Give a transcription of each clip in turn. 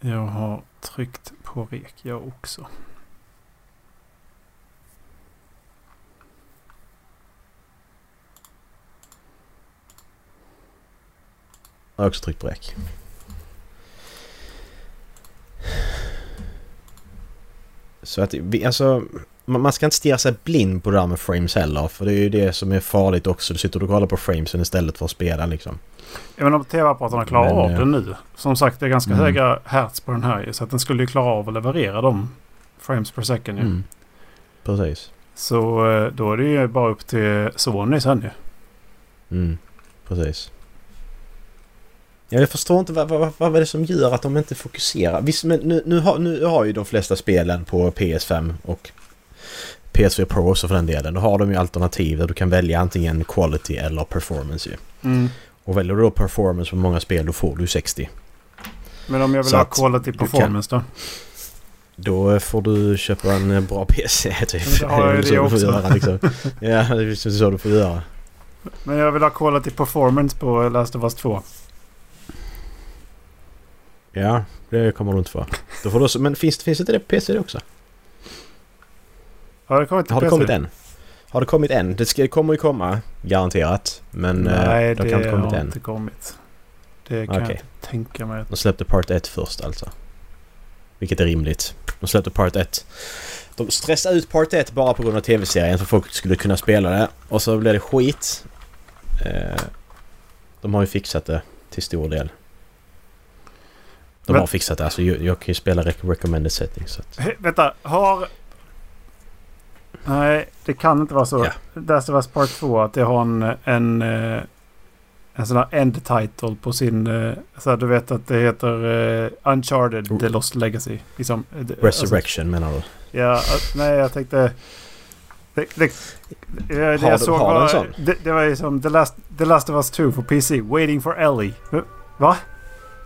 Jag har tryckt på rek jag också. Jag har också tryckt på rek. Så att vi, alltså... Man man ska inte stirra sig blind på det där med frames heller. För det är ju det som är farligt också. Du sitter och kollar på framesen istället för att spela liksom. Även om tv-apparaterna klarar Men, av eh, det nu. Som sagt det är ganska Mm. höga hertz på den här Så att den skulle ju klara av att leverera de frames per second ju. Mm. Precis. Så eh, då är det ju bara upp till Sony sen ju. Mm. Precis. Ja, jag förstår inte vad, vad, vad är det som gör att de inte fokuserar. Visst, men nu, nu, har, nu har ju de flesta spelen på PS5 och PS4 Pro också för den delen. Då har de ju alternativ där du kan välja antingen quality eller performance ju. Mm. Och väljer du då performance på många spel då får du 60. Men om jag vill Så ha quality performance då? Då får du köpa en eh, bra PC typ. Men det har jag det också. Göra, liksom. Ja, det är så du får göra. Men jag vill ha quality performance på Last of Us 2. Ja, det kommer du inte få. Då får du också, men finns, finns inte det på PC också? Har det kommit till Har det PC? kommit än? Har det kommit än? Det ska, kommer ju komma, garanterat. Men eh, Nej, det det har inte kommit har än. inte kommit. Det kan jag Okej. inte tänka mig. De släppte Part 1 först alltså. Vilket är rimligt. De släppte Part 1. De stressade ut Part 1 bara på grund av tv-serien för folk skulle kunna spela det. Och så blev det skit. Eh, de har ju fixat det till stor del. De Men- har fixat det. Alltså jag, jag kan ju spela rec- recommended settings. Så att, He, vänta, har... Nej, det kan inte vara så. Ja. Last of Us Part 2 att det har en, en, eh, en sån här end title på sin... eh, Så här, du vet att det heter eh, Uncharted The Lost Legacy. Liksom, Resurrection menar du? Alltså, ja, nej jag tänkte... Det, det, det, det, Har jag såg har du en var, sån? det, det var ju som The Last, The Last of Us 2 för PC. Waiting for Ellie. Va?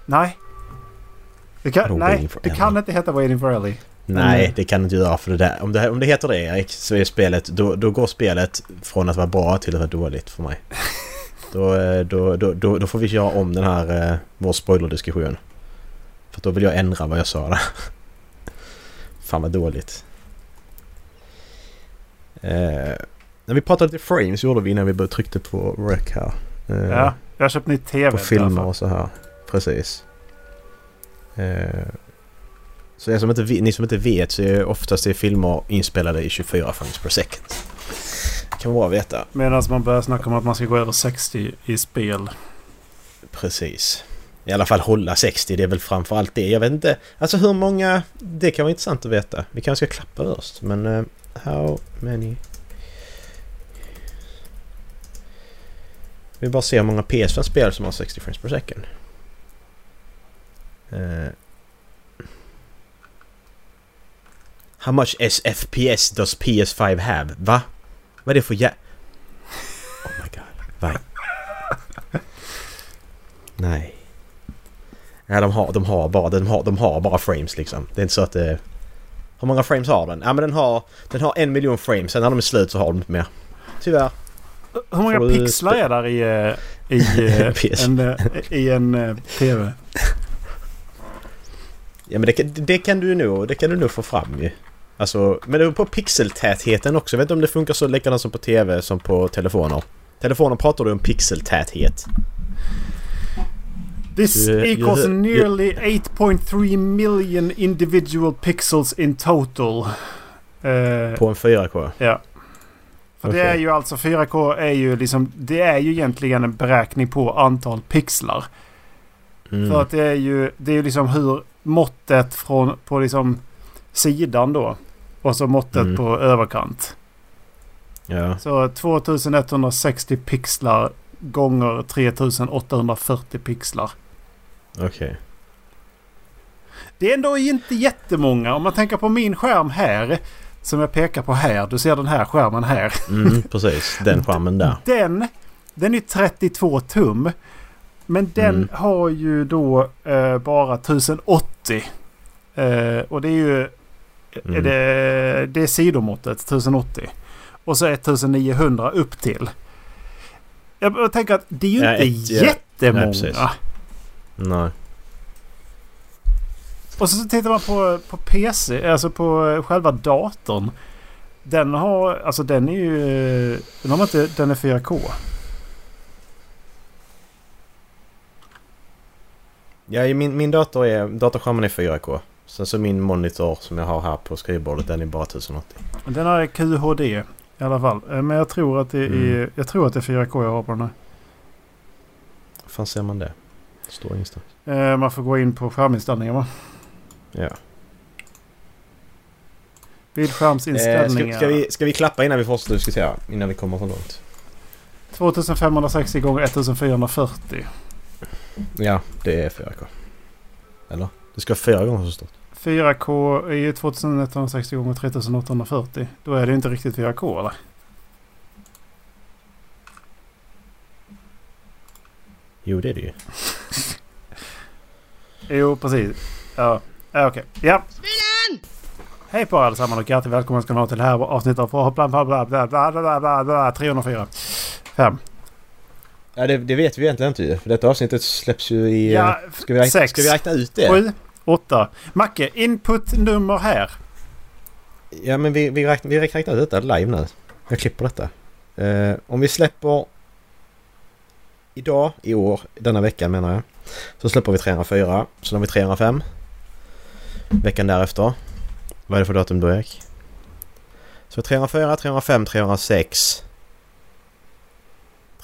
Nej. Det kan, nej, det Ellie? kan inte heta Waiting for Ellie. Nej, Mm. det kan du inte göra för det där. Om det, om det heter det Erik, så är spelet... Då, då går spelet från att vara bra till att vara dåligt för mig. Då, eh, då, då, då, då får vi göra om den här eh, vår spoilerdiskussion. För då vill jag ändra vad jag sa där. Fan vad dåligt. Eh, när vi pratade lite frames gjorde vi innan vi tryckte på rec här. Eh, Ja, jag har köpt ny TV. på filmer och så här. Precis. Eh, så er som inte, ni som inte vet så är oftast är filmer inspelade i 24 frames per second. Det kan vara att veta. Medan man börjar snacka om att man ska gå över 60 i spel. Precis. I alla fall hålla 60, det är väl framförallt det. Jag vet inte, alltså hur många... Det kan vara intressant att veta. Vi kanske ska klappa först, men... Uh, how many... Vi bara se hur många PS5-spel som har 60 frames per second. Eh. How much SFPS does PS5 have? Va? Vad är det för jä... Oh my god. Va? Nej. Nej, de har, de har bara, de har, de har bara frames liksom. Det är inte så att det... Hur många frames har den? Ja men den har, den har en miljon frames. Sen när de är slut så har de inte mer. Tyvärr. Hur många du pixlar är där i, eh, i, eh, PS. en, eh, i en eh, TV? Ja men det, kan- det kan du nog, det kan du nog få fram ju. Alltså, men det är på pixeltätheten också. Jag vet inte om det funkar så likadant som på TV som på telefoner. Telefoner pratar du om pixeltäthet. This equals nearly 8.3 million individual pixels in total. Eh, På en 4K. Ja. För det Okej. är ju alltså 4K är ju liksom det är ju egentligen en beräkning på antal pixlar. Mm. För att det är ju det är ju liksom hur måttet från på liksom sidan då. Och så måttet Mm. på överkant. Ja. Så 2160 pixlar gånger 3840 pixlar. Okej. Det är ändå inte jättemånga. Om man tänker på min skärm här. Som jag pekar på här. Du ser den här skärmen här. Mm, precis. Den skärmen där. Den, den är 32 tum. Men den Mm. har ju då eh, bara 1080. Eh, och det är ju Mm. det, det är sidomåttet 1080. Och så 1900 upp till. Jag, jag tänker att det är ju Ja, inte ett- ja. jättemånga. Precis. Nej. Och så tittar man på, på PC, alltså på själva datorn. Den har, alltså den är ju, den har man inte, den är 4K. Ja, min, min dator är, datorskärmen är 4K. Sen så min monitor som jag har här på skrivbordet den är bara 1080. Den har QHD i alla fall. Eh, Men jag tror att det är, Mm. jag tror att det är 4K jag har på den här. Hur fan ser man det? Det står ingenstans. Eh, Man får gå in på skärminställningar va? Ja. Eh, ska, Bildskärmsinställningar. ska, vi, ska vi klappa innan vi fortsätter diskutera? Innan vi kommer så långt? 2560 gånger 1440. Ja, det är 4K. Eller? Det ska fyra gånger så stort. 4K är ju 2160 gånger 3840. Då är det inte riktigt 4K eller? Jo det är det ju. jo precis. Ja, okej. Okay. Ja. Hej på er allesammans och hjärtligt välkomna ska ni ha till det här avsnittet av bla bla bla bla bla bla bla 304. 5. Ja, det, det vet vi egentligen inte ju. För detta avsnittet släpps ju i... Ja, ska, vi räkna, sex. ska vi räkna ut det? 7, 8. Macke, inputnummer här. Ja, men vi, vi, räknar, vi räknar ut detta live nu. Jag klipper detta. Eh, om vi släpper idag, i år, denna veckan menar jag. Så släpper vi 304. Sen har vi 305. Veckan därefter. Vad är det för datum då Erik? Så 304, 305, 306.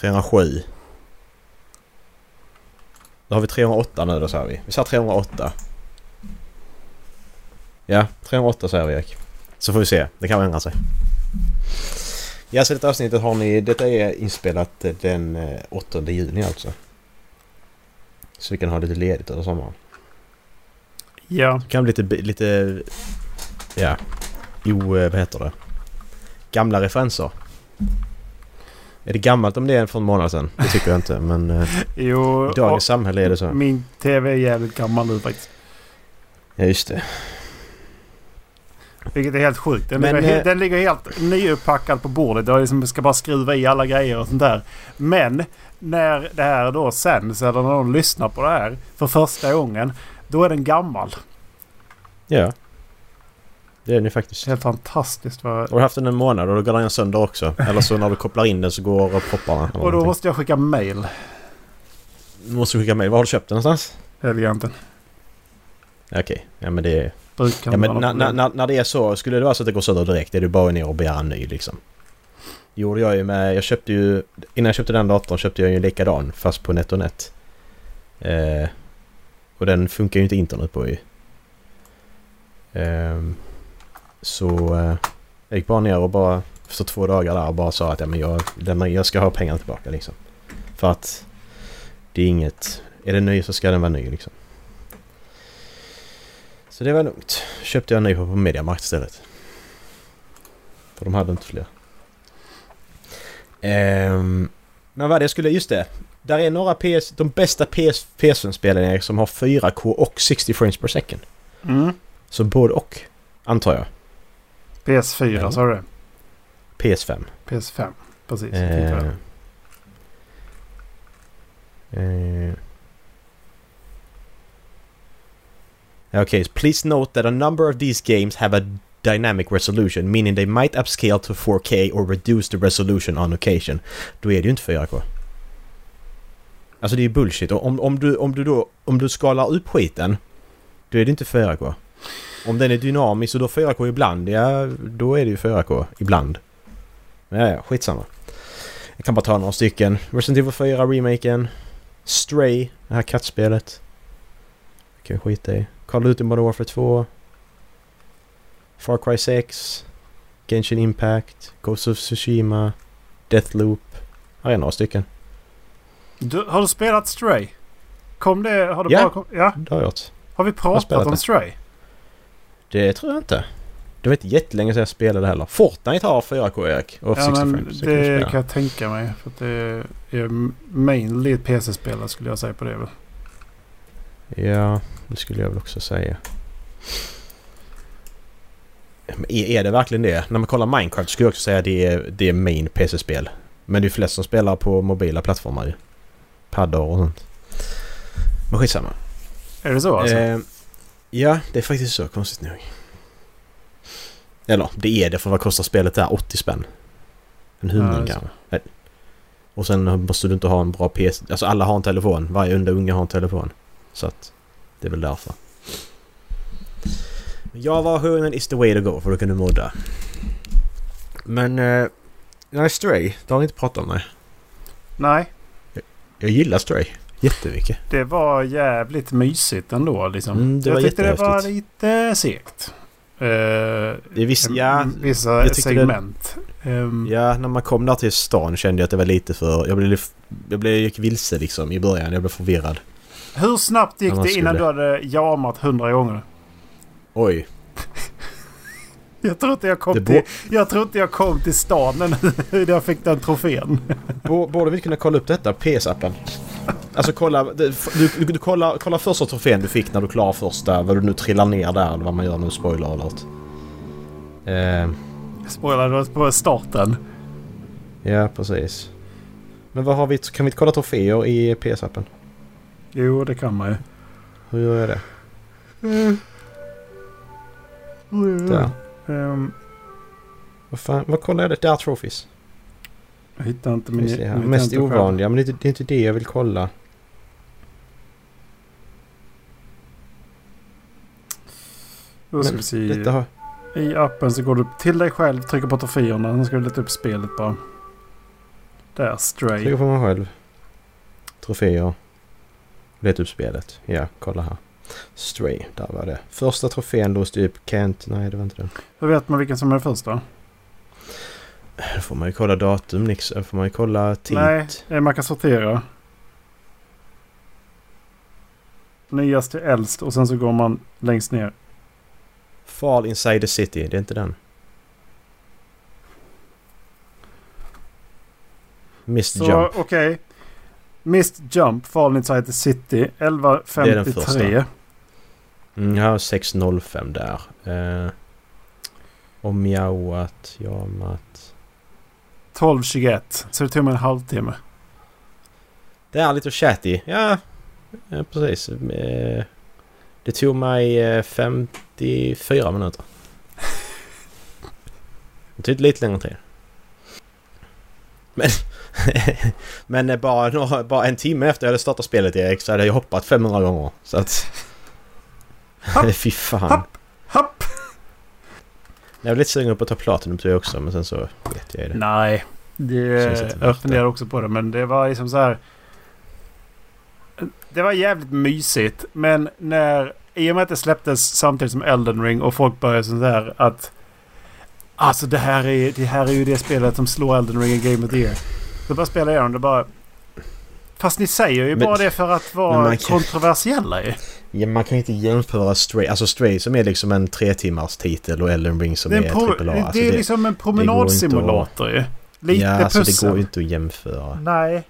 307. Då har vi 308 nu då sa vi. Vi sa 308. Ja, 308 säger vi Erik. Så får vi se. Det kan ändra sig. Ja, så detta avsnittet har ni... Detta är inspelat eh, den eh, 8 juni alltså. Så vi kan ha lite ledigt över sommaren. Ja. Det kan bli lite... lite ja. Jo, eh, vad heter det? Gamla referenser. Är det gammalt om det är från en månad sedan? Det tycker jag inte, men eh, Jo. i dagens samhälle är det så. Min TV är jävligt gammal nu faktiskt. Ja, just det. Vilket är helt sjukt. Den, Men, ligger, eh, den ligger helt nyuppackad på bordet. Jag liksom ska bara skruva i alla grejer och sånt där. Men när det här då sänds eller när någon lyssnar på det här för första gången. Då är den gammal. Ja. Det är ni faktiskt. Helt fantastiskt. Vad... Har du haft den en månad och då går den sönder också. Eller så när du kopplar in den så går propparna. Och då någonting. måste jag skicka mail. Du måste skicka mejl. Var har du köpt den någonstans? Eleganten. Okej. Ja men det är... Brukar Ja, men när, när, när, när det är så, skulle det vara så att det går sönder direkt, är det bara ner och begära en ny liksom. Gjorde jag ju med, jag köpte ju, innan jag köpte den datorn köpte jag ju en likadan fast på NetOnNet. Eh, och den funkar ju inte internet på ju. Ehm, så eh, jag gick bara ner och bara efter två dagar där och bara sa att ja, men jag, jag ska ha pengarna tillbaka liksom. För att det är inget, är den ny så ska den vara ny liksom. Så det var lugnt. Köpte jag en ny på Mediamarkt istället. För de hade inte fler. Ehm, men vad det jag skulle... Just det. Där är några PS... De bästa PS, PS5-spelen Erik, som har 4K och 60 frames per second. Mm. Så både och. Antar jag. PS4 Ja. sa du det? PS5. PS5. Precis. Eh, eh. Okay, please note that a number of these games have a dynamic resolution, meaning they might upscale to 4K or reduce the resolution on occasion. Då är det ju inte 4K. Alltså det är ju bullshit. Om, om, du, om du då om du skalar upp skiten, då är det inte 4K. Om den är dynamisk och då 4K ibland, ja då är det ju 4K ibland. Ja, ja, skitsamma. Jag kan bara ta några stycken. Resident Evil 4 remaken. Stray, det här kattspelet. Det kan vi skita i. Call of Duty Modern Warfare 2. Far Cry 6. Genshin Impact. Ghost of Tsushima. Deathloop. Här är några stycken. Du, har du spelat Stray? Kom det... Har du Ja. bara kom, ja. Det har jag gjort. Har vi pratat spelat om det. Stray? Det tror jag inte. Det var inte jättelänge sedan jag spelade heller. Fortnite har 4K Erik. Och Ja 60 men. Det kan jag tänka mig. För det är mainly ett PC-spelare skulle jag säga på det väl. Ja, det skulle jag väl också säga. Är, är det verkligen det? När man kollar Minecraft skulle jag också säga att det är, det är main PC-spel. Men det är flest som spelar på mobila plattformar ju. Paddor och sånt. Men skitsamma. Är det så alltså? Eh, Ja, det är faktiskt så konstigt nog. Eller det är det för vad kostar spelet där? 80 spänn? En hundring Ja, det kanske? Och sen måste du inte ha en bra PC. Alltså alla har en telefon. Varje enda unge har en telefon. Så att det är väl därför. Java-versionen is the way to go för då kan du modda. Men... Eh, nej, Stray. Det har vi inte pratat om nej. Nej, Jag gillar Stray. Jättemycket. det var jävligt mysigt ändå liksom. Mm, det jag var tyckte det var lite segt. Uh, Det är visst, ja, vissa jag tyckte det- segment. Ehm, Ja, när man kom där till stan kände jag att det var lite för... Jag blev, jag blev jag gick vilse liksom i början. Jag blev förvirrad. Hur snabbt gick det innan du hade jamat hundra gånger? Oj. Jag tror inte jag kom, till, jag tror inte jag kom till stan när jag fick den trofén. Bo- Borde vi kunna kolla upp detta? PS-appen. Alltså kolla... Du, du, du kollar, kollar första trofén du fick när du klarar första. Vad du nu trillar ner där eller vad man gör nu. Spoiler alert. Eh, Spoilade på starten. ja, precis. Men vad har vi... Kan vi inte kolla troféer i PS-appen? Jo, det kan man ju. Hur gör jag det? Där. Ehm, Vad fan? Vad kollar jag det? Där trophies. jag hittar inte min... jag hittar Mest inte själv. ovanliga. Men det är, inte, det är inte det jag vill kolla. Då ska Men vi se. Detta har... I appen så går du till dig själv, trycker på troféerna. Sen ska du leta upp spelet bara. Där, Stray. Trycker på mig själv. Troféer. Leta upp spelet. Ja, kolla här. Stray, där var det. Första trofén låste upp Kent. Nej, det var inte den. Hur vet man vilken som är först då? Får man ju kolla datum. Nix. Då får man ju kolla tid. Nej, man kan sortera. Nyast till äldst och sen så går man längst ner. Fall inside the city. Det är inte den. Missed Så jump. okej. Missed Jump, Fall Inside the City, Det är den 11.53. första. Mm, jag har 6.05 där. Eh, och mjauat, jamat. 12.21. Så det tog mig en halvtimme. Det är lite chatty. Ja, ja precis. Eh, Det tog mig eh, 54 minuter. Det tog lite längre tid. Men, men eh, bara, några, bara en timme efter jag hade startat spelet Erik så hade jag hoppat 500 gånger. Så att... Hopp, Fy fan. hopp. Hopp! Jag var lite sugen på att ta Platinum tror jag också men sen så vet jag ju det. Nej. Det, jag funderar också på det men det var liksom så här. Det var jävligt mysigt men när i och med att det släpptes samtidigt som Elden Ring och folk började sånt där att Alltså det här är, det här är ju det spelet som slår Elden Ring i Game of the Year. Så bara spelar jag dem det bara... Fast ni säger ju Men- bara det för att men vara kan- kontroversiella ju. Ja, man kan ju inte jämföra Stray, alltså Stray som är liksom en tre timmars titel och Elden Ring som är, är, pro- AAA. Alltså det är liksom en promenadsimulator ju. Lite ja, alltså pussel. det går ju inte att jämföra. Nej.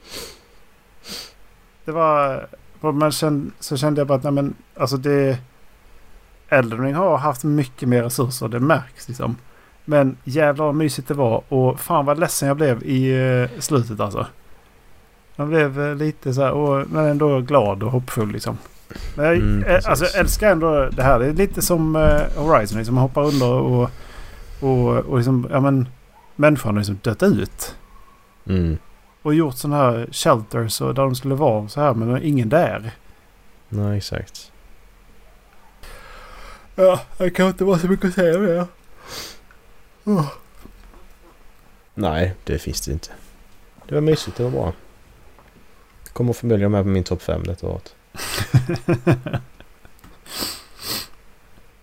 Det var... Man kände, så kände jag bara att nej men alltså det... Elden Ring har haft mycket mer resurser. Det märks liksom. Men jävlar vad mysigt det var. Och fan vad ledsen jag blev i eh, slutet alltså. Jag blev eh, lite så här, och, men ändå glad och hoppfull liksom. Men jag, Mm, eh, alltså, älskar ändå det här. Det är lite som eh, Horizon. Liksom, man hoppar under och, och, och liksom, ja men människan har liksom dött ut. Mm. Och gjort sådana här shelters och där de skulle vara så här men det var ingen där. Nej, exakt. Ja, det kan inte vara så mycket att säga mer. Nej, det finns det inte. Det var mysigt, det var bra. Kommer förmodligen med på min topp 5 detta året.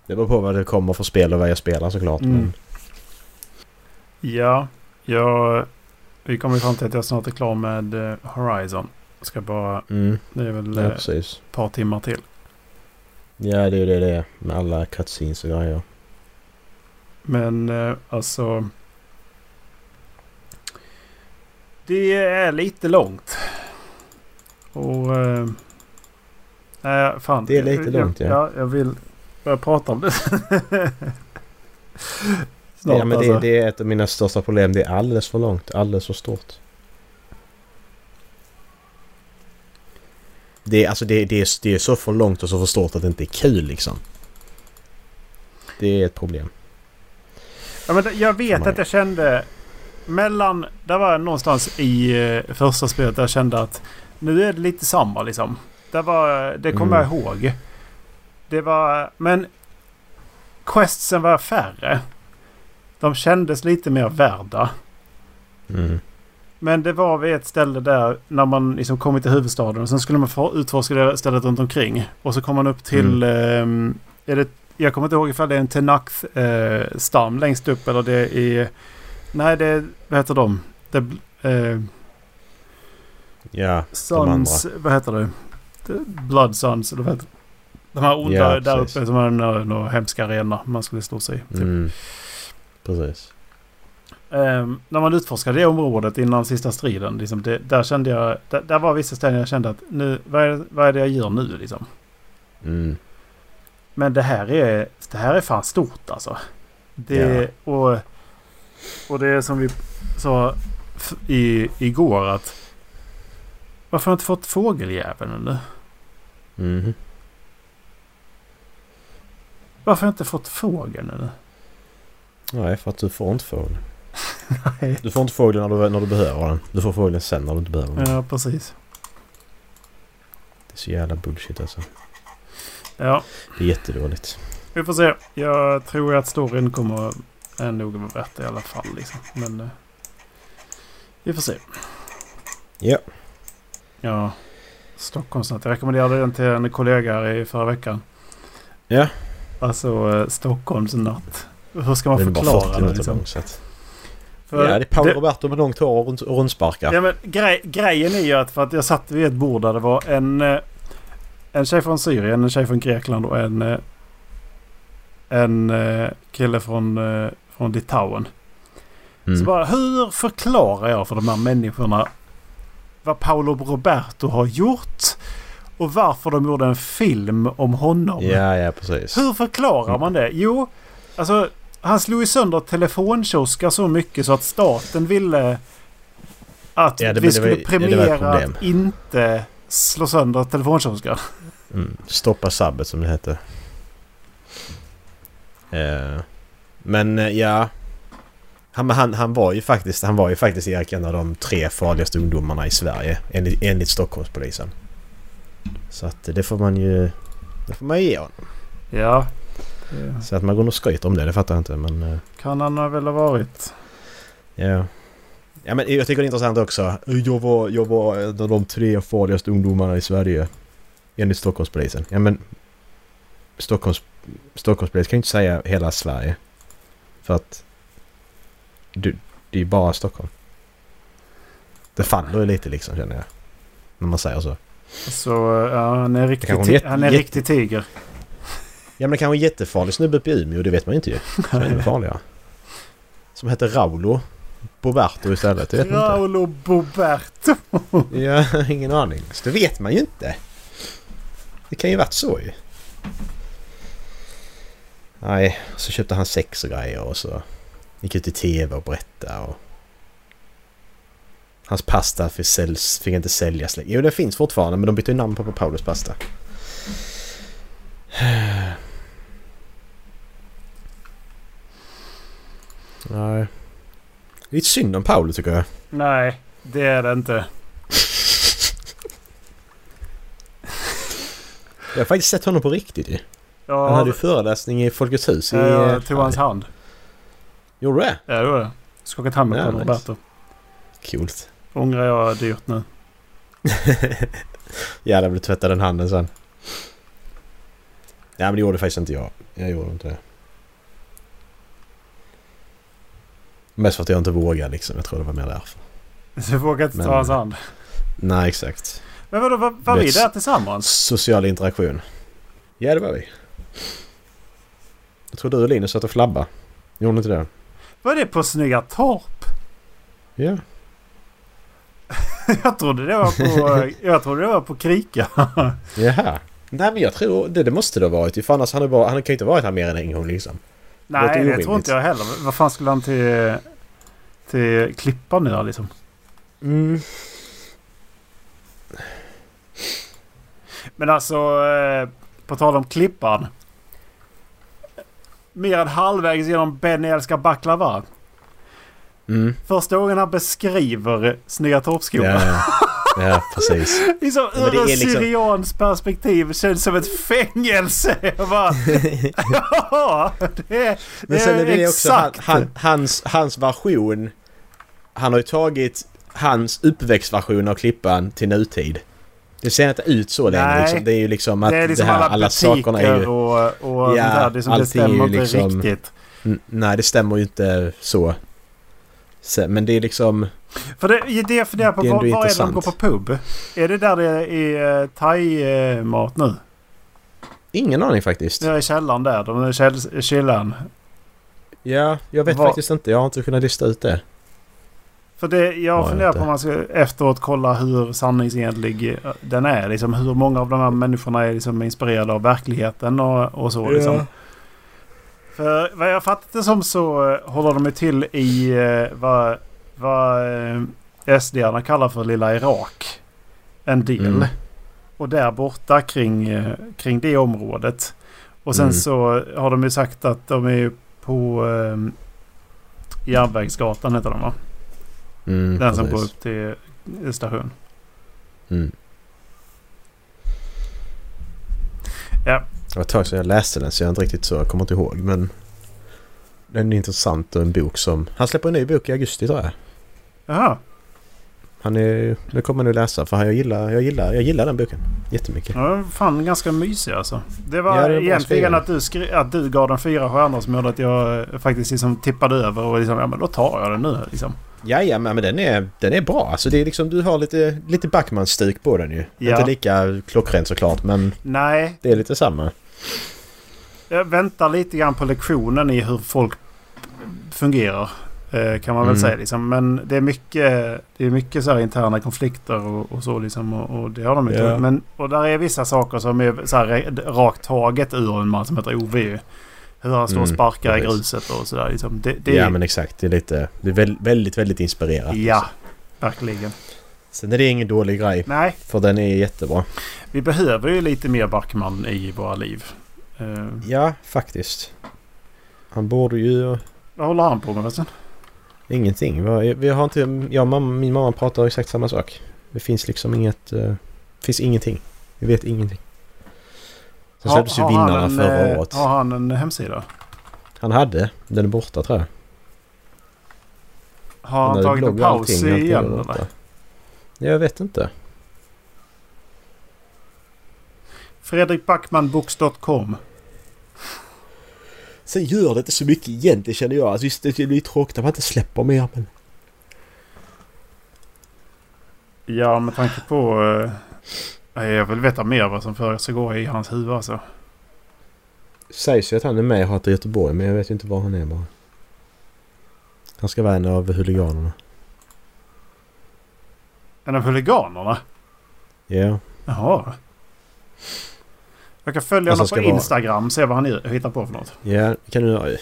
Det beror på vad det kommer för spel och vad jag spelar såklart. Mm. Men Ja, jag, vi kommer fram till att jag snart är klar med eh, Horizon. Ska bara, mm, det är väl ja, eh, ett par timmar till. Ja, det är det det är med alla cutscenes och grejer. Men eh, alltså. Det är lite långt. Och... Eh, nej, fan. Det är lite långt, ja. ja. Jag vill börja prata om det. Snart ja, men alltså. det, det är ett av mina största problem. Det är alldeles för långt. Alldeles för stort. Det är, alltså det, det, är, det är så för långt och så för stort att det inte är kul liksom. Det är ett problem. Ja, men jag vet att jag kände mellan... Där var jag någonstans i eh, första spelet där jag kände att nu är det lite samma liksom. Det, var, det kommer Mm. jag ihåg. Det var... Men questsen var färre. De kändes lite mer värda. Mm. Men det var vid ett ställe där när man liksom kom till huvudstaden. Och sen skulle man utforska det stället runt omkring. Och så kom man upp till... ehm, är det, jag kommer inte ihåg ifall det är en Tenakth-stam längst upp eller det är... Nej, det är... Vad heter de? Det, eh, Ja, Sons... Vad heter det? Blood Sons eller vad heter det? De här onda Ja, där uppe som har några, några hemska arenor man skulle slå sig i. Typ. mm. precis. Ehm, när man utforskade det området innan sista striden. Liksom det, där kände jag... Där, där var vissa ställen jag kände att nu... Vad är, vad är det jag gör nu liksom? Mm. Men det här är... Det här är fan stort alltså. Det, och, och det är som vi sa i, igår att... Varför har jag inte fått fågeljäveln ännu? Mhm. Varför har jag inte fått fågeln ännu? Nej, för att du får inte fågel. Nej. Du får inte fågeln när du, när du behöver den. Du får fågeln sen när du inte behöver den. Ja, precis. Det är så jävla bullshit alltså. Ja, Det är jättedåligt. vi får se. Jag tror att storyn kommer är nog vara värt det i alla fall. Liksom. Men... eh, Vi får se. Ja. Ja. Stockholmsnatt. Jag rekommenderade den till en kollega här i förra veckan. Ja. Alltså eh, Stockholmsnatt. Hur ska man förklara 40 det liksom? För Ja, det är Paolo Roberto med långt hår och rund- och rundsparkar. Ja, men grej, grejen är ju att för att jag satt vid ett bord där det var en, eh, en tjej från Syrien, en tjej från Grekland och en, eh, en kille från, från Litauen. Mm. Så bara hur förklarar jag för de här människorna vad Paolo Roberto har gjort och varför de gjorde en film om honom? Ja, ja precis. Hur förklarar man det? Jo, alltså han slog ju sönder telefonkiosker så mycket så att staten ville att Ja, det- vi det skulle var premiera att inte slå sönder telefonkiosker. Mm. Stoppa sabbet som det hette. Eh, men eh, ja. Han, han, han var ju faktiskt, han var ju faktiskt Erik en av de tre farligaste ungdomarna i Sverige enligt, enligt Stockholmspolisen. Så att det får man ju... Det får man ju ge honom. Ja, det Så att man går och skryter om det, det fattar jag inte men... eh, kan han väl ha varit. Ja. Ja men jag tycker det är intressant också. Jag var, jag var en av de tre farligaste ungdomarna i Sverige. Enligt Stockholmspolisen. Ja men... Stockholms, Stockholmspolisen kan ju inte säga hela Sverige. För att... Du, det är ju bara Stockholm. Det faller ju lite liksom känner jag. När man säger så. Så ja, han är kanske jätte- han är riktig tiger. Ja men det kan vara en jättefarlig snubbe uppe i Umeå, det vet man ju inte ju. Som är ännu farligare. Som heter Raulo. Boberto istället, vet inte. Raolo Boberto. Ja, ingen aning. Så det vet man ju inte. Det kan ju varit så ju. Nej, så köpte han sex och grejer och så gick ut i tv och berättade och... Hans pasta fick, säljs, fick inte säljas längre. Jo, den finns fortfarande men de bytte ju namn på, på Paulus pasta. Nej. Lite synd om Paolo tycker jag. Nej, det är det inte. Jag har faktiskt sett honom på riktigt ju. Ja, Han hade ju föreläsning i Folkets hus i... ja, jag eh, tog hans hand. Gjorde det? Ja, det var det. Skakat hand med Ja, Paolo nice. Roberto. Coolt. Ångrar jag dyrt nu. Jävlar blir tvätta den handen sen. Ja men det gjorde faktiskt inte jag. Jag gjorde inte det. Mest för att jag inte vågade liksom. Jag tror det var mer därför. Så jag vågar inte Men- ta hans hand. Nej exakt. Men vadå, var, var vi där tillsammans? Social interaktion. Ja det var vi. Jag tror du och Linus satt och flabba. Gjorde ni inte det? Var det på Snygga Torp? Ja. Jag trodde det var på, jag trodde det var på Krika. Jaha. Nej men jag tror det, det måste det ha varit. ju, För annars han, är bara, han kan ju inte varit här mer än en gång liksom. Nej, det orimligt. tror inte jag heller. Vad fan skulle han till, till Klippan nu då, liksom? Mm. Men alltså, eh, på tal om Klippan. Mer än halvvägs genom Benny älskar baklava. Mm. Första gången han beskriver Snygga Torpsskolan. Ja, ja. ja, precis. Liksom, ur en liksom- syrians perspektiv känns som ett fängelse. Jag bara, ja, det Men sen är det också exakt. han, hans, hans version. Han har ju tagit hans uppväxtversion av Klippan till nutid. Det ser inte ut så längre. Nej. Liksom. Det är ju liksom att det är liksom det här, alla, alla sakerna är ju... och, och Ja, där. Det, som det stämmer inte liksom- riktigt. Nej, det stämmer ju inte så. så men det är liksom... För det, det jag funderar på, Det är var, var är det de går på pub? Är det där det är eh, thai-mat nu? Ingen aning faktiskt. Det är i källaren där. De är käll, källaren. Ja, jag vet Vad- faktiskt inte. Jag har inte kunnat lista ut det. För det, jag funderar på om man ska efteråt kolla hur sanningsenlig eh, den är. Liksom hur många av de här människorna är liksom inspirerade av verkligheten och, och så. Liksom. För vad jag fattat det som så eh, håller de ju till i eh, vad, vad SD-arna kallar för lilla Irak. En del. Mm. Och där borta kring, kring det området. Och sen Mm. så har de ju sagt att de är på eh, Järnvägsgatan heter den va? Mm, Den som precis. går upp till station. Mm. Ja. Det var ett tag sedan jag läste den så jag är inte riktigt så. Jag kommer inte ihåg men... Den är intressant och en bok som... Han släpper en ny bok i augusti tror jag. Jaha. Han är... Det kommer man nu läsa för jag gillar, jag gillar, jag gillar den boken. Jättemycket. Ja, fan ganska mysig alltså. Det var Ja, det egentligen att du, skri- att du gav den fyra stjärnor som gjorde att jag eh, faktiskt liksom tippade över och liksom, ja men då tar jag den nu liksom. Ja, ja men den är, den är bra. Alltså det är liksom, du har lite, lite Backman-stuk på den ju. Ja. Inte lika klockrent såklart men Nej, det är lite samma. jag väntar lite grann på lektionen i hur folk fungerar. eh, Kan man väl Mm. säga liksom. Men det är mycket, det är mycket så här interna konflikter och, och så liksom. Och, och det har de inte. Ja. Men, och där är vissa saker som är så här rakt taget ur en man som heter Ove. Hur han står och Mm, sparkar i precis. gruset och sådär. Liksom. Det, det, Ja men exakt. Det är lite... Det är väl, väldigt, väldigt inspirerat. Ja, verkligen. Sen är det ingen dålig grej. Nej, För den är jättebra. vi behöver ju lite mer Backman i våra liv. Eh, Ja, faktiskt. Han borde ju... vad håller han på med förresten? Ingenting. Vi har inte... Jag och mamma, min mamma pratar exakt samma sak. Det finns liksom inget... eh, Det finns ingenting. Vi vet ingenting. Sen släpptes ju han vinnarna en, förra eh, året. Har han en hemsida? Han hade. Den är borta tror jag. Har han hade tagit en paus allting, igen eller? Jag vet inte. Fredrikbackmanbooks.com Sen gör det inte så mycket egentligen känner jag. Alltså, visst, det lite tråkigt att man inte släpper mer men... Ja, med tanke på... eh, jag vill veta mer vad som försiggår i hans huvud alltså. Sägs ju att han är med i Hata Göteborg men jag vet inte var han är bara. Han ska vara en av huliganerna. En av huliganerna? Ja. Jaha. Jag kan följa Alltså, honom på Instagram se vad han hittar på för något. Ja, kan du göra.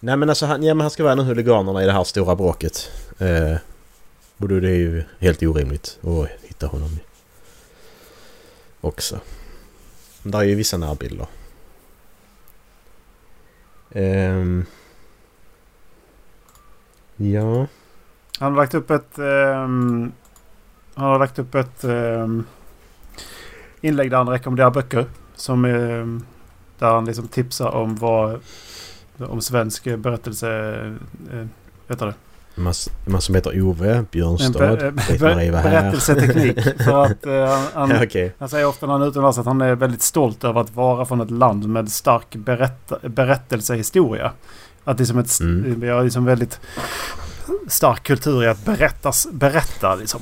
Nej men alltså han, ja, men han ska vara en av huliganerna i det här stora bråket. Eh, och då är det ju helt orimligt att hitta honom. Också. Men där är ju vissa närbilder. Um, ja. Han har lagt upp ett... Um, han har lagt upp ett um, inlägg där han rekommenderar böcker. Som um, där han liksom tipsar om vad... Om svensk berättelse... Eh, uh, vet du det? Man, som heter Ove Björnstad. be- här. berättelseteknik. För att eh, han, Ja, Okej. han säger ofta när han är utomlands att han är väldigt stolt över att vara från ett land med stark berätta, berättelsehistoria. Att det är som ett... Mm. Vi har liksom väldigt stark kultur i att berättas, berätta liksom.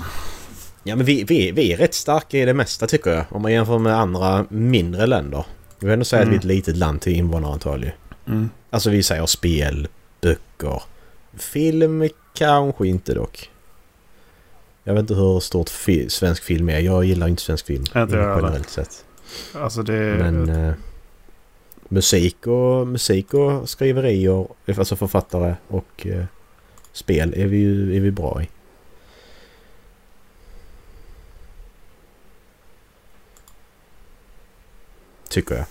Ja men vi, vi, vi är rätt starka i det mesta tycker jag. Om man jämför med andra mindre länder. Jag vill ändå säga att vi är ett Mm. litet land till invånarantal ju. Mm. Alltså vi säger spel, böcker, film kanske inte dock. Jag vet inte hur stort fi- svensk film är. Jag gillar inte svensk film. Inte jag heller. generellt sett. Alltså det... Men eh, musik, och, musik och skriverier, alltså författare och eh, spel är vi ju är vi bra i. Tycker jag.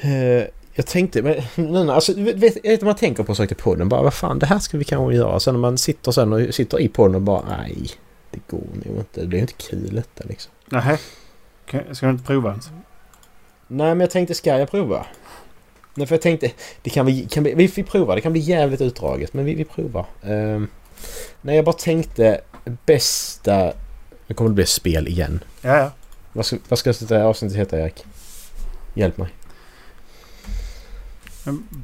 Eh, Jag tänkte, men nu, alltså, vet, vet man tänker på saker i podden bara vad fan det här ska vi kanske göra. Sen när man sitter sen och sitter i podden och bara nej, det går nog inte. Det blir inte kul detta liksom. Nähä. Ska du inte prova ens? Nej, men jag tänkte ska jag prova? Nej, för jag tänkte det kan vi, kan vi, vi, vi provar. Det kan bli jävligt utdraget, men vi, vi provar. Um, nej, jag bara tänkte bästa... Nu kommer det bli spel igen. Ja, ja. Vad ska, vad ska det avsnittet heta, Erik? Hjälp mig.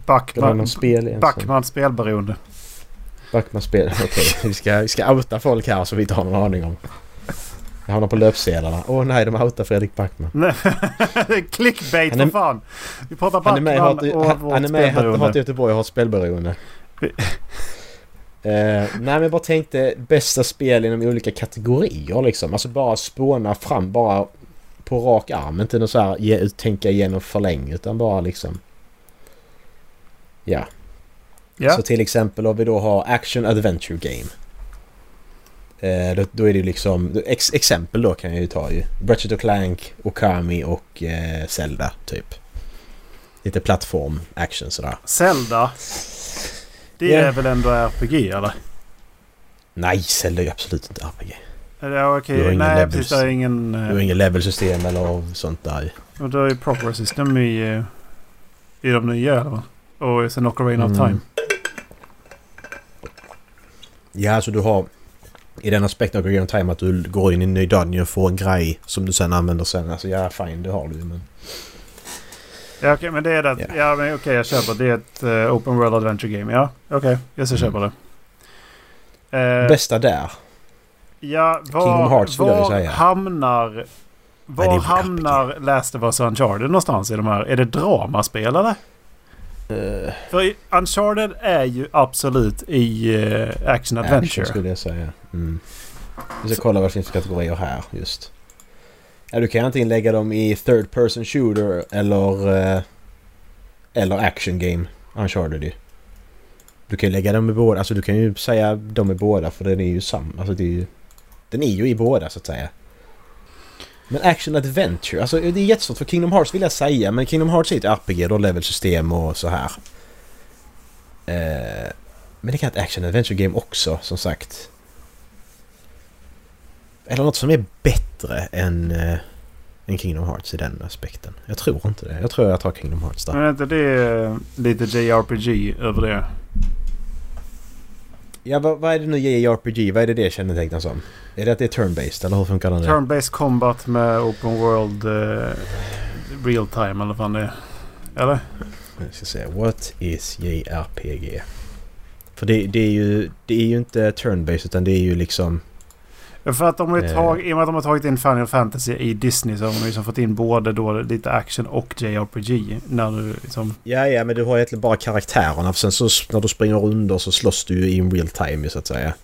Backman, spel Backman spelberoende. Backman spel, okej. Okay. vi, ska, vi ska outa folk här som vi inte har någon aning om. Jag hamnar på löpsedlarna. Åh oh, nej, de outar Fredrik Backman. Clickbait för fan! Vi pratar Backman han är med, och han, han är med i Hat Göteborg och har ett spelberoende. uh, nej men jag bara tänkte bästa spel inom olika kategorier liksom. Alltså bara spåna fram bara på rak arm. Inte något så här ge, tänka igenom för länge utan bara liksom... Ja. ja. Så till exempel om vi då har Action Adventure Game. Eh, då, då, är det liksom... Ex, exempel då kan jag ju ta ju. Ratchet och Clank, Okami och eh, Zelda typ. Lite plattform action sådär. Zelda? Det yeah. är väl ändå RPG eller? Nej, Zelda är ju absolut inte RPG. Ja, okej. Okay. Nej, levels, precis. Det är ingen... Du har ingen levelsystem eller sånt där. Och då är ju proper system i, eh, i de nya eller? Och sen Ocarina mm. of Time. Ja, alltså du har i den aspekten av Ocarina of Time att du går in i en ny dungeon och får en grej som du sen använder sen. Alltså ja, fine, det har du men... Ja okej, okay, men det är det. Yeah. Ja men okej, okay, jag köper. Det är ett uh, Open World Adventure Game. Ja, okej. Okay, jag ska mm. köpa det. Uh, Bästa där? Ja, var, Kingdom Hearts vill jag säga. hamnar... Var Nej, hamnar Last of Us Uncharted någonstans i de här? Är det dramaspel eller? Uh, För Uncharted är ju absolut i uh, Action Adventure. Action skulle jag säga. Mm. Vi ska Så. kolla vad det finns för kategorier här just. Ja, du kan antingen lägga dem i Third Person Shooter eller... Uh, eller Action Game. Uncharted ju. Du kan ju lägga dem i båda. Alltså du kan ju säga dem i båda för den är ju samma. Alltså det är ju... Den är ju i båda så att säga. Men Action Adventure, alltså det är jättesvårt för Kingdom Hearts vill jag säga men Kingdom Hearts är ett RPG, då levelsystem och så här. Eh, men det kan ett Action Adventure Game också som sagt. Eller något som är bättre än, eh, än Kingdom Hearts i den aspekten. Jag tror inte det. Jag tror jag tar Kingdom Hearts där. Men är inte det lite JRPG över det? Ja, vad, vad är det nu JRPG? Vad är det det kännetecknas som? Är det att det är turn-based eller hur funkar det? Turn-based combat med open world uh, real time eller vad det är. Eller? Jag ska säga, what is JRPG? För det, det, är ju, det är ju inte turn-based utan det är ju liksom... För att de har eh. tag, I och med att de har tagit in Final Fantasy i Disney så har de liksom fått in både då lite action och JRPG. När du liksom... Ja, ja, men du har egentligen bara karaktärerna. För sen så när du springer under så slåss du ju in real time så att säga.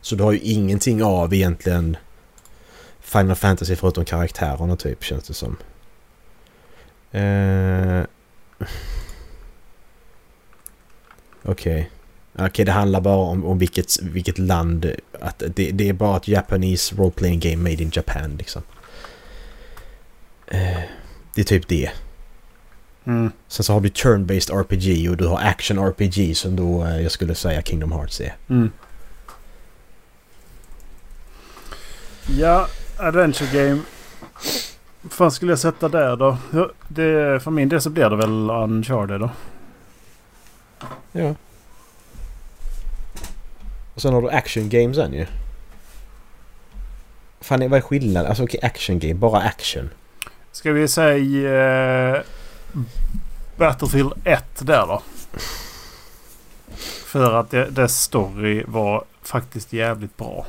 Så du har ju ingenting av egentligen Final Fantasy förutom karaktärerna typ känns det som. Uh... Okej. Okay. Okej, okay, det handlar bara om, om vilket, vilket land. Att det, det är bara ett Japanese role playing game made in Japan liksom. Uh, det är typ det. Mm. Sen så har du turn-based RPG och du har action RPG som då uh, jag skulle säga Kingdom Hearts är. Mm. Ja, Adventure Game. Vad fan skulle jag sätta där då? Det, för min del så blir det väl Uncharted då. Ja. Och sen har du action game sen ju. Fan, vad är skillnaden? Alltså okej, okay, action game. Bara action. Ska vi säga uh, Battlefield 1 där då? För att dess story var faktiskt jävligt bra.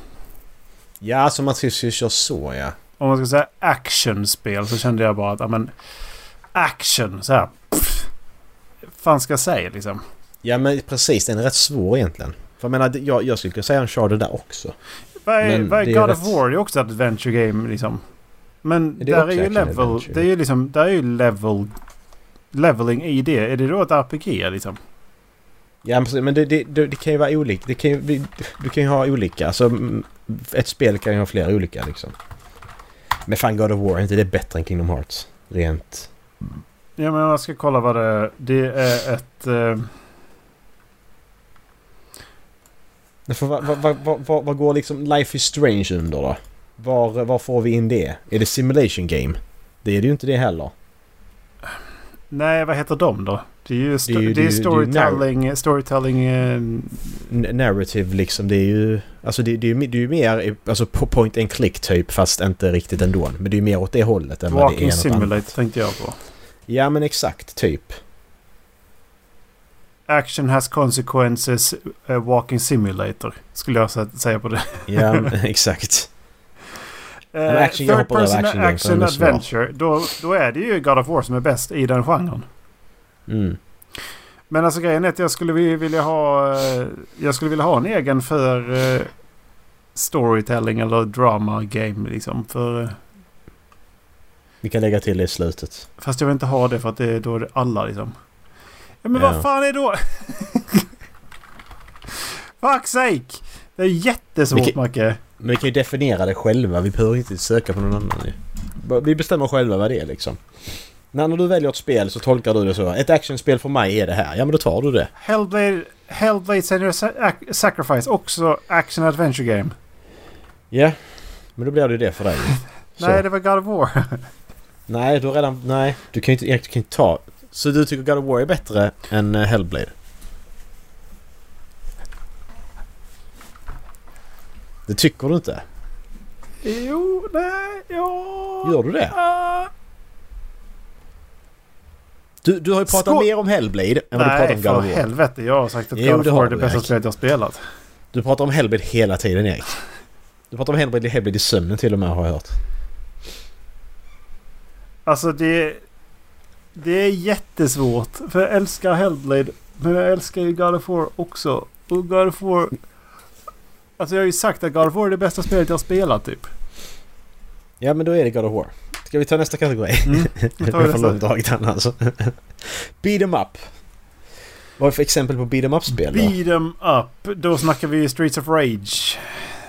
Ja, alltså man ska ju köra så ja. Om man ska säga actionspel så kände jag bara att, men... Action så här. Pff, fan ska jag säga liksom? Ja men precis, den är rätt svår egentligen. För jag menar, jag, jag skulle kunna säga en Uncharted där också. Vad är, vad är God of War? Det är också ett adventure game liksom. Men är där är ju level... Det är ju liksom... Där är ju level... Leveling i det. Är det då ett RPG liksom? Ja men det, det, det, det kan ju vara olika. Det kan ju, du kan ju ha olika. Alltså ett spel kan ju ha flera olika liksom. Men fan God of War, är inte det bättre än Kingdom Hearts? Rent... Ja men jag ska kolla vad det är. Det är ett... Eh, Men för vad, vad, vad, vad, går liksom Life is Strange under då? Var, var får vi in det? Är det Simulation Game? Det är det ju inte det heller. nej, vad heter de då? Det är ju, sto- Det är ju- det är är ju- storytelling... storytelling eh, N- narrative liksom, det är ju... Alltså det, det, är, ju- det är ju mer alltså på point and click typ fast inte riktigt ändå. Men det är ju mer åt det hållet än vad det är walking något annat. tänkte jag på. Ja men exakt, typ. Action has consequences. eh, walking simulator. Skulle jag sä- säga på det. Ja exakt. Eh, action, third person action action adventure. Då, då är det ju God of War som är bäst i den genren. Mm. Men alltså grejen är att jag skulle vi- vilja ha... eh, Jag skulle vilja ha en egen för storytelling eller drama game liksom. För, Vi kan lägga till det i slutet. fast jag vill inte ha det för att det, då är det alla liksom. Ja men vad fan är då... Fuck sake! Det är jättesvårt Macke. Men vi kan ju definiera det själva. Vi behöver inte söka på någon annan ju. Vi bestämmer själva vad det är liksom. När du väljer ett spel så tolkar du det så. Ett actionspel för mig är det här. Ja men då tar du det. Hellblade, Hellblade Sac- Sacrifice. Också action adventure game. Ja. Men då blir det ju det för dig. Nej, det var God of War. Nej, du har redan... Nej, du kan ju inte, du kan inte ta... Så du tycker God of War är bättre än eh, Hellblade? Det tycker du inte? jo, nej, ja... Gör du det? Du, du har ju pratat Skå- mer om Hellblade än vad du pratar Nej, om God of War. helvete. Jag har sagt att Jo, God of det War är det bästa spelet jag spelat. Du pratar om Hellblade hela tiden Erik. Du pratar om Hellblade, Hellblade i sömnen till och med har jag hört. Alltså det... Det är jättesvårt. För jag älskar Hellblade. Men jag älskar ju God of War också. Och God of War... Alltså jag har ju sagt att God of War är det bästa spelet jag har spelat typ. Ja men då är det God of War. Ska vi ta nästa kategori? Mm. Tar vi för nästa. långdraget annars. alltså. Beat 'em up. Vad är för exempel på beat 'em up-spel? Beat 'em up. Då snackar vi Streets of Rage.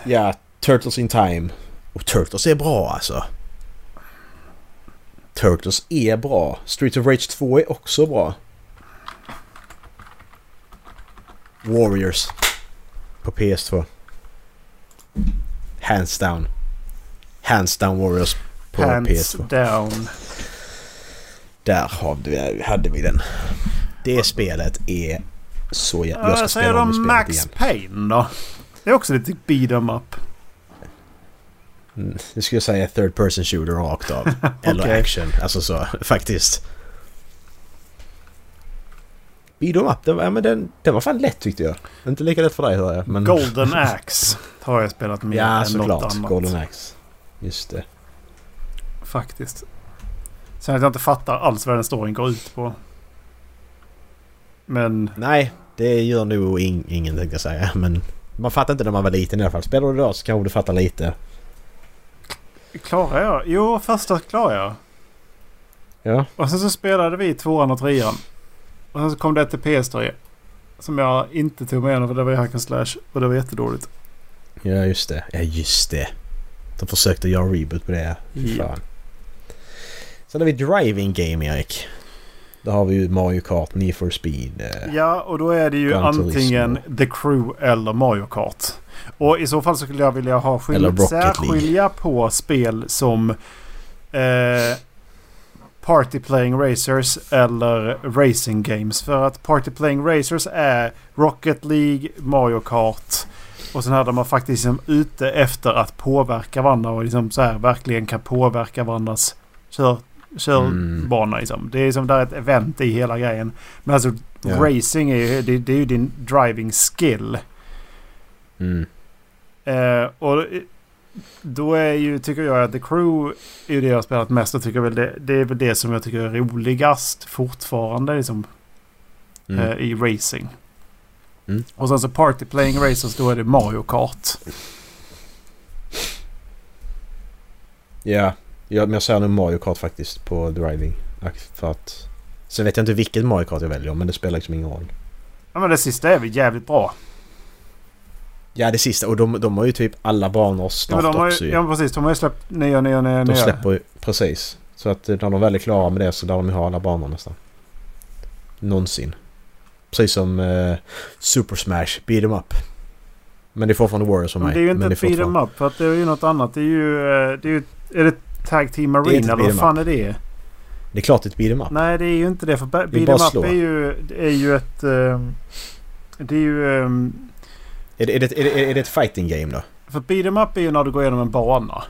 Ja, Turtles in Time. Och Turtles är bra alltså. Turtles är bra. Street of Rage 2 är också bra. Warriors. På PS2. Hands down. Hands down Warriors på Hands PS2. down. Där hade vi den. Det spelet är så jävla... Jag ska spela om det de spelet Max igen. Payne då? Det är också lite beat 'em up. Mm, det skulle jag säga third person shooter rakt av. Eller Okej. action. Alltså så faktiskt. Beat 'em up, den, ja, men den, den var fan lätt tyckte jag. Inte lika lätt för dig hör jag. Men... Golden Axe har jag spelat mer Ja än något såklart. annat. Golden Axe. Just det. Faktiskt. Sen att jag inte fattar alls vad den storyn går ut på. Men Nej, det gör nog in, ingen tänkte jag säga. Men man fattar inte när man var liten i alla fall. Spelar du idag så kanske du fattar lite. Klarar jag? Jo, första klarar jag. Ja. Och sen så spelade vi tvåan och trean. Och sen så kom det till PS3. Som jag inte tog med igenom för det var ju hack and slash. Och det var jättedåligt. Ja just det. Ja just det. De försökte göra reboot på det. Ja. Fan. Sen har vi Driving Game Erik. Där har vi ju Mario Kart, Need for Speed. eh, Ja, och då är det ju antingen The Crew eller Mario Kart. Och i så fall så skulle jag vilja ha särskilja på spel som eh, Party Playing Racers eller Racing Games. För att Party Playing Racers är Rocket League, Mario Kart. Och sen här där man faktiskt liksom ute efter att påverka varandra och liksom så här verkligen kan påverka varandras kör, körbana. Liksom. Det är som där ett event i hela grejen. Men alltså Ja. racing är ju, det, det är ju din driving skill. Mm. Eh, och då är ju, tycker jag att The Crew är ju det jag har spelat mest och tycker väl det, det är väl det som jag tycker är roligast fortfarande liksom, Mm. eh, i racing. Mm. Och sen så Party Playing Racers då är det Mario Kart. Ja, ja, men jag säger nog Mario Kart faktiskt på Driving. För att... Sen vet jag inte vilket Mario Kart jag väljer men det spelar liksom ingen roll. Ja men det sista är väl jävligt bra. Ja det sista och de, de har ju typ alla banor Ja, snart men de har också ju, ju. ja men precis, de har ju släppt nya, nya, nya, De nya. släpper ju... Precis. Så att eh, när de väl är klara med det så lär de ju ha alla banor nästan. Någonsin. Precis som eh, Super Smash Beat 'em Up. Men det är fortfarande Warriors för Men mig. det är ju inte men ett beat 'em up. För att det är ju något annat. Det är ju... eh, Det är, ju är det Tag Team Arena eller vad fan är det? Det är klart det är ett Beat 'em Up. Nej det är ju inte det. För beat 'em up är ju, är ju ett... ehm, det är ju... Är det, är, det, är, det, är det ett fighting game då? för beat 'em up är ju när du går igenom en bana.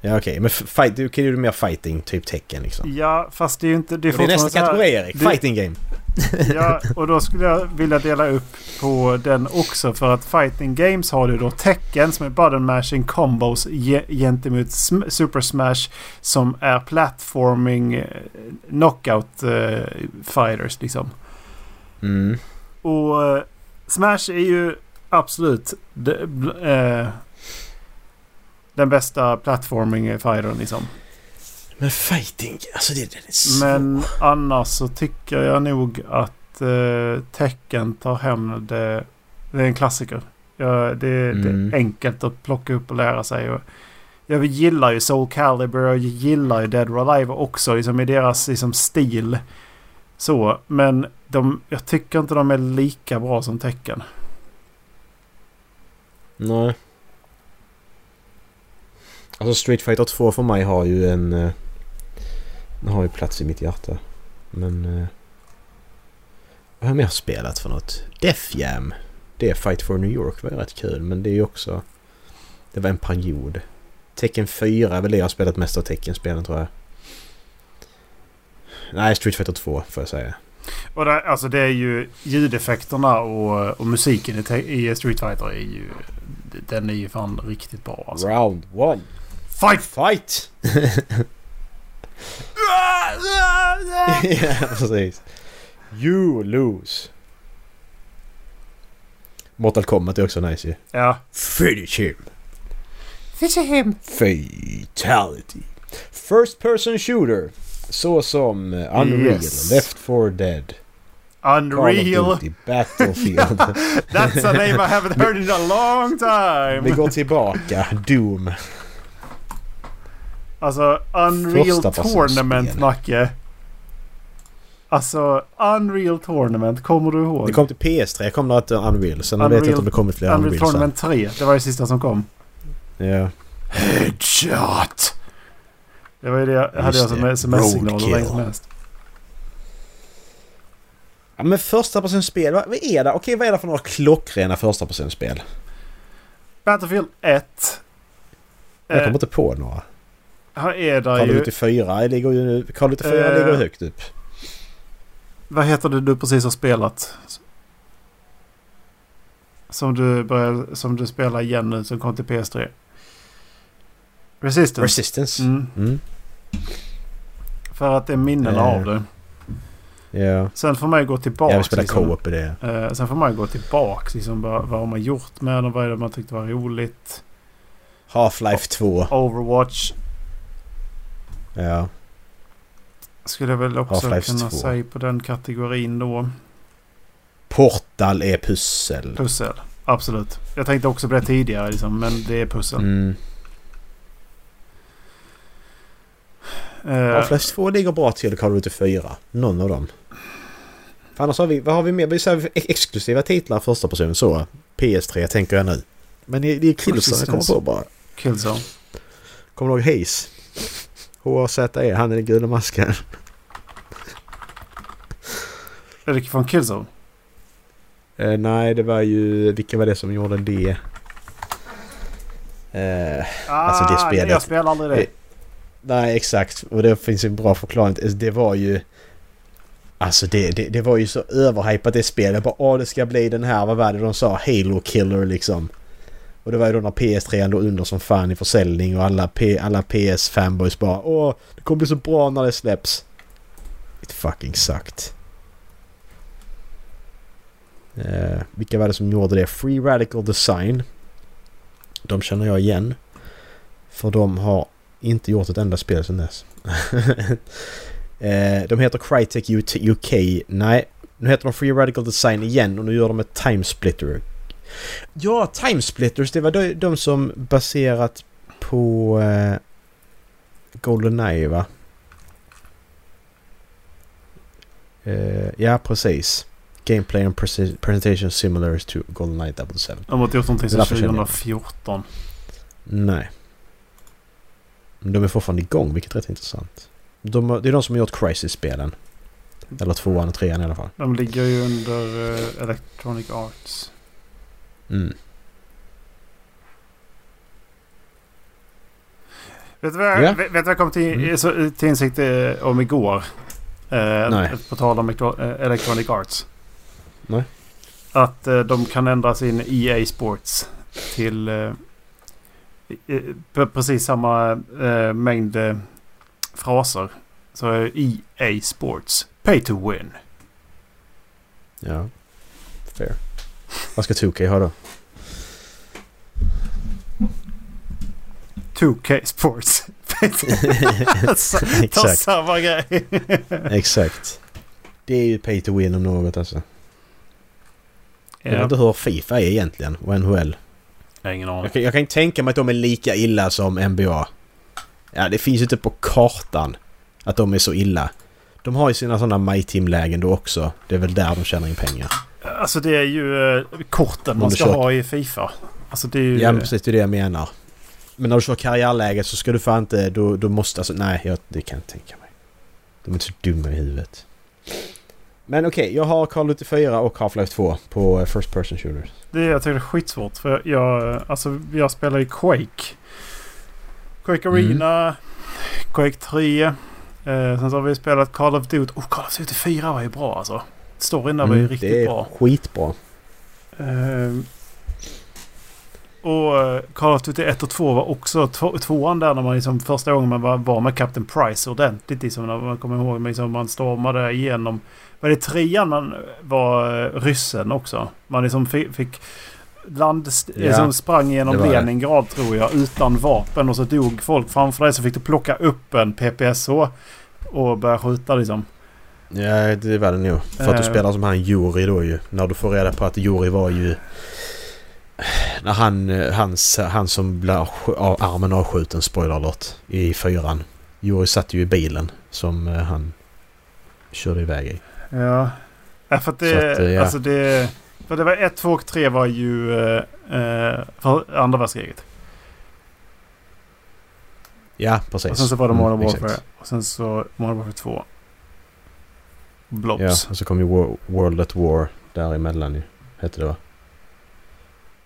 Ja okej, men f- fight, du kan ju mer fighting, typ tecken liksom. Ja fast det är ju inte... Det är, det är nästa kategori Erik, det- fighting game. Ja, och då skulle jag vilja dela upp på den också. För att Fighting Games har du då Tekken som är button mashing combos ge- gentemot sm- Super Smash som är platforming eh, knockout eh, fighters liksom. Mm. Och eh, Smash är ju absolut de, eh, den bästa platforming fightern liksom. Men fighting, alltså det, det är så... Men annars så tycker jag nog att eh, Tekken tar hem det. Det är en klassiker. Ja, det, Mm. det är enkelt att plocka upp och lära sig. Och jag gillar ju Soul Calibur och jag gillar ju Dead or Alive också. Liksom i deras liksom, stil. Så, men de, jag tycker inte de är lika bra som Tekken. Nej. Alltså Street Fighter 2 för mig har ju en... Eh, den har ju plats i mitt hjärta. Men... Eh, vad har jag mer spelat för något? Def Jam. Det Fight for New York var ju rätt kul men det är ju också... Det var en period. Tecken 4 är väl det jag har spelat mest av Tecken-spelen tror jag. Nej, Street Fighter 2 får jag säga. Och det, alltså det är ju ljudeffekterna och, och musiken i, i Street Fighter är ju... Den är ju fan riktigt bra alltså. Round 1. Fight! Fight! ja, precis. You lose. Mortal Kombat är också nice ju. Ja. Finish him. Fish him! Fatality. First person shooter. Så som eh, Unreal, Yes. Left 4 Dead, Unreal! Duty, Battlefield. That's a name I haven't heard in a long Vi time! går tillbaka. Doom. Alltså Unreal. Tournament Macke. Alltså Unreal Tournament, kommer du ihåg? Det kom till PS3 kom det ett Unreal. Sen vet jag Unreal- inte om det kommit fler Unreal Unreal sen. Tournament 3, det var det sista som kom. Ja. Headshot! Det var ju det jag hade jag som Roadkill. länge som helst. Ja men första spel vad, vad är det? Okej vad är det för några klockrena första spel? Battlefield 1. Jag kommer Eh, inte på några. här är det Call of ju... Duty 4 ligger ju... Call of Duty 4 Eh. ligger högt upp. Vad heter det du precis har spelat? Som du, börjar, som du spelar igen nu som kom till PS3. Resistance. Resistance. Mm, Mm. för att det är minnen Eh. av det. Ja. Sen får man ju gå tillbaka. Jag vill spela co-op i det. Eh, sen får man ju gå tillbaka. Liksom, vad, vad har man gjort med den? Vad är det man tyckte var roligt? Half-Life 2. Overwatch Ja. skulle jag väl också kunna 2. säga på den kategorin då. Portal är pussel. Pussel. Absolut. Jag tänkte också på det tidigare liksom, men det är pussel. Mm. Eh, Half-Life 2 ligger bra till Call of Duty 4. Någon av dem. För annars har vi... Vad har vi mer? Vi säger exklusiva titlar första person så. PS3 tänker jag nu. Men det är Killzone jag kommer på bara. Killzone. Kommer du ihåg Haze? H-A-Z-E, han är den gula masken. Är det från Killzone? Eh, nej, det var ju... Vilka var det som gjorde det? Eh, Alltså, det Ah, spelet- Jag spelar aldrig det. Nej, exakt. Och det finns en bra förklaring. Alltså, det var ju... Alltså det, det, det var ju så överhypat det spelet. Bara åh det ska bli den här, vad var det de sa? Halo Killer liksom. Och det var ju då när PS3 ändå under som fan i försäljning och alla, P, alla PS-fanboys bara åh det kommer bli så bra när det släpps. It fucking sucked. Eh, vilka var det som gjorde det? Free Radical Design. De känner jag igen. För de har inte gjort ett enda spel sedan dess. eh, de heter Crytek UK. Nej, nu heter de Free Radical Design igen och nu gör de ett Time Splitter. Ja, Time Splitters, det var de, de som baserat på eh, Goldeneye va? Eh, ja, precis. Gameplay and prese- presentation similar to Goldeneye 007. De har inte gjort någonting sedan därför känner jag. 2014. Nej. De är fortfarande igång, vilket är rätt intressant. De, det är de som har gjort Crisis-spelen. Eller tvåan och trean i alla fall. De ligger ju under eh, Electronic Arts. Mm. Vet du vad jag, Ja. vet, vet vad jag kom till, Mm. så, till insikt eh, om igår? Eh, Nej. På tal om eh, Electronic Arts. Nej. Att eh, de kan ändra sin EA Sports till eh, precis samma eh, mängd eh, fraser. Så EA Sports. Pay to win. Ja. Fair. Vad ska 2K ha då? 2K Sports. Ta Exakt. samma grej. Exakt. Det är ju pay to win om något alltså. Jag vet ja. inte hur Fifa är egentligen och NHL. Jag har ingen aning. Jag kan, jag kan inte tänka mig att de är lika illa som NBA. Ja, det finns ju inte på kartan att de är så illa. De har ju sina sådana My Team-lägen då också. Det är väl där de tjänar in pengar. Alltså det är ju eh, korten man ska kör- ha i Fifa. Alltså det är ju... Ja, men precis. Det är det jag menar. Men när du kör karriärläget så ska du fan inte... Då, då måste... Alltså, nej, jag, det kan jag inte tänka mig. De är inte så dumma i huvudet. Men okej, jag har Call of Duty 4 och Half-Life 2 på eh, First Person Shooters. Det är, jag tycker det är skitsvårt. För jag, alltså, jag spelar ju Quake. Quake Mm. Arena. Quake 3. Eh, sen så har vi spelat Call of Duty. Oh, Call of Duty 4 var ju bra alltså. Storyn där var ju Mm, riktigt det är bra. skitbra. Ehm, och eh, Call of Duty 1 och 2 var också två, tvåan där när man liksom första gången man var, var med Captain Price ordentligt. Liksom, när man kommer ihåg liksom, man stormade igenom. Var det trean man var eh, ryssen också? Man liksom fick, land, Ja, liksom sprang genom var det. Leningrad tror jag utan vapen och så dog folk framför dig så fick du plocka upp en PPSH och börja skjuta liksom. Ja, det var det nog. För att du Eh. spelar som han Juri då ju. När du får reda på att Juri var ju... När han, eh, hans, han som blev sk- av armen avskjuten, spoiler alert, i fyran. Juri satt ju i bilen som han körde iväg i. Ja. ja för att det, Så att, ja. alltså det, för det var 1, 2 och 3 var ju eh, eh, för andra världskriget. Ja, precis. Och sen så var det Modern Mm, Warfare. exakt. Och sen så Modern Warfare 2. Blobs. Ja, och så kom ju Wo- World at War däremellan ju. Hette det va?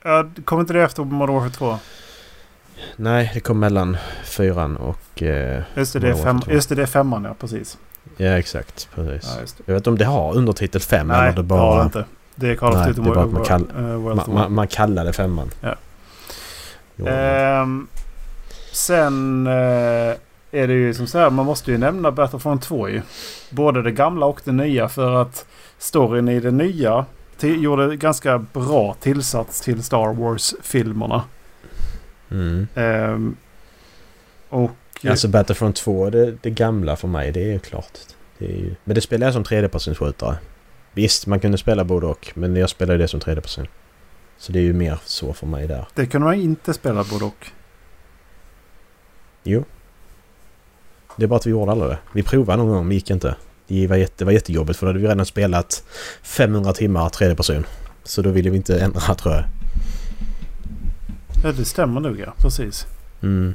Ja, kom inte det efter Modern Warfare 2? Nej, det kom mellan fyran och... Eh, Just det, det är, Modern fem, Warfare 2. just det, det är femman ja, precis. Ja, exakt. Precis. Ja. Jag vet inte om det har undertitel 5 Nej, eller det bara... har det inte. Det är Call of Nej, Duty det är bara att man World, kall- eh, World Man, of man, man kallar det femman. Ja. Ehm, sen eh, är det ju som så här, man måste ju nämna Battlefront 2 ju. Både det gamla och det nya för att storyn i det nya till, gjorde ganska bra tillsats till Star Wars-filmerna. Mm. Ehm, och... Alltså Battlefront 2, det, det gamla för mig, det är klart. Det är ju, men det spelar jag som tredjepersonsskjutare. Visst, man kunde spela både och, men jag spelar ju det som tredjeperson. Så det är ju mer så för mig där. Det kunde man inte spela både och. Jo. Det är bara att vi gjorde aldrig det. Vi provade någon gång, men gick inte. Det var, jätte, det var jättejobbigt för då hade vi redan spelat 500 timmar tredje person. Så då ville vi inte ändra tror jag. Ja, det stämmer nog ja. Precis. Mm.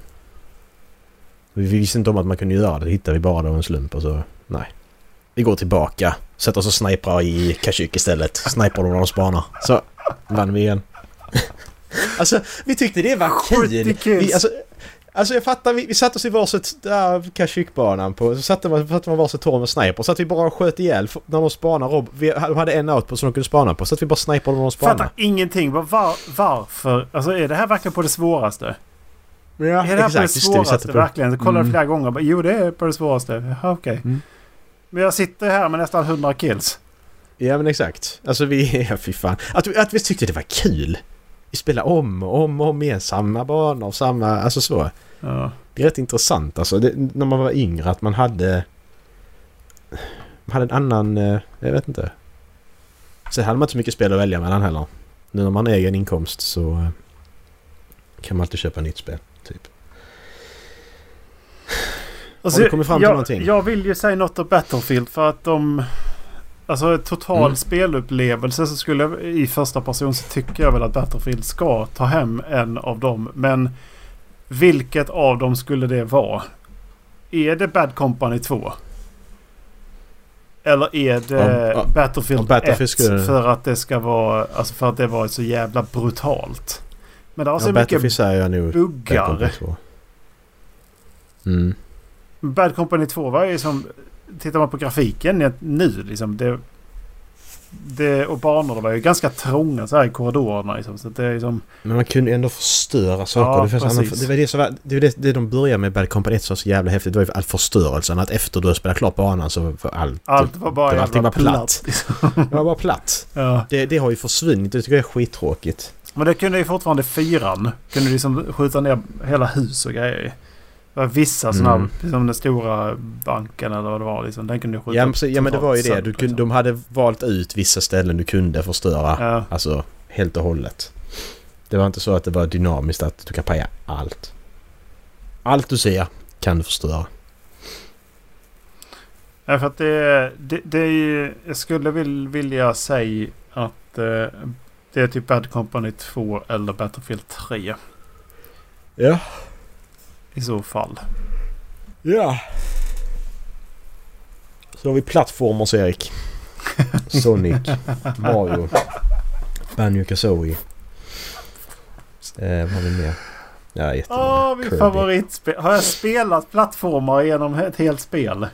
Vi visste inte om att man kunde göra det. Det hittade vi bara då en slump och så... Nej. Vi går tillbaka. Sätter oss och sniprar i Kashyyyk istället. Sniprar dem när de spanar. Så vann vi igen. alltså, vi tyckte det var kul. Vi, alltså, alltså jag fattar, vi, vi satte oss i varsitt där Kashyyyk-banan på. Så satte man, satte man varsitt torn med sniper. Så att vi bara sköt ihjäl när de spanar. Rob, vi hade en out på som de kunde spana på. Så att vi bara snipade när de spanade. Fattar ingenting. Var, varför? Alltså är det här verkligen på det svåraste? Ja, är det här på det exakt. Just det, svåraste satte på. verkligen? Jag kollade Mm. flera gånger. Bara, Jo, det är på det svåraste. Jaha, okej. Mm. Men jag sitter här med nästan 100 kills. Ja men exakt. Alltså vi... Ja fy fan. Att, vi- att vi tyckte det var kul. Vi spelade om och om och om igen. Samma banor, samma... Alltså så. Ja. Det är rätt intressant alltså. Det, när man var yngre att man hade... Man hade en annan... eh, Jag vet inte. Sen hade man inte så mycket spel att välja mellan heller. Nu när man har egen inkomst så... eh, Kan man alltid köpa nytt spel. Typ. Alltså, Har du kommit fram till jag, någonting? Jag vill ju säga något om Battlefield för att de... Alltså total Mm. spelupplevelse så skulle jag i första person så tycker jag väl att Battlefield ska ta hem en av dem. Men vilket av dem skulle det vara? Är det Bad Company 2? Eller är det Ja, ja. Battlefield, Ja, Battlefield 1 skulle- för att det ska vara... Alltså för att det var så jävla brutalt. Men det har så ja, mycket säger jag nog. buggar. Mm. Bad Company 2 var ju som... Tittar man på grafiken nu liksom. Det, det, och banorna var ju ganska trånga så här i korridorerna. Liksom, så det är liksom... Men man kunde ändå förstöra saker. Ja, det, fanns annan, precis. det var det som var, det, var det, det de började med Bad Company 1 som var så jävla häftigt. Det var ju all förstörelsen. Att efter du har spelat klart banan så var allt... Allt var bara det, jävla allting var platt. liksom. Det var bara platt. Ja. Det, det har ju försvunnit. Det tycker jag är skittråkigt. Men det kunde ju fortfarande fyran. Kunde liksom skjuta ner hela hus och grejer. Det var vissa sådana Mm. här, som den stora banken eller vad det var. Liksom, den kunde du skjuta Ja men, så- ja men det var ju det. Du kunde, liksom. de hade valt ut vissa ställen du kunde förstöra. Ja. Alltså helt och hållet. Det var inte så att det var dynamiskt att du kan paja allt. Allt du ser kan du förstöra. Ja, för att det, det, det är ju, Jag skulle vilja säga att eh, det är typ Bad Company 2 eller Battlefield 3 Ja. i så fall. Ja. Så har vi plattformers Erik. Sonic, Mario, Banjo Kazooie. Eh, vad har vi mer? Ja, jättemånga. Åh, min favoritspel. Har jag spelat plattformar genom ett helt spel?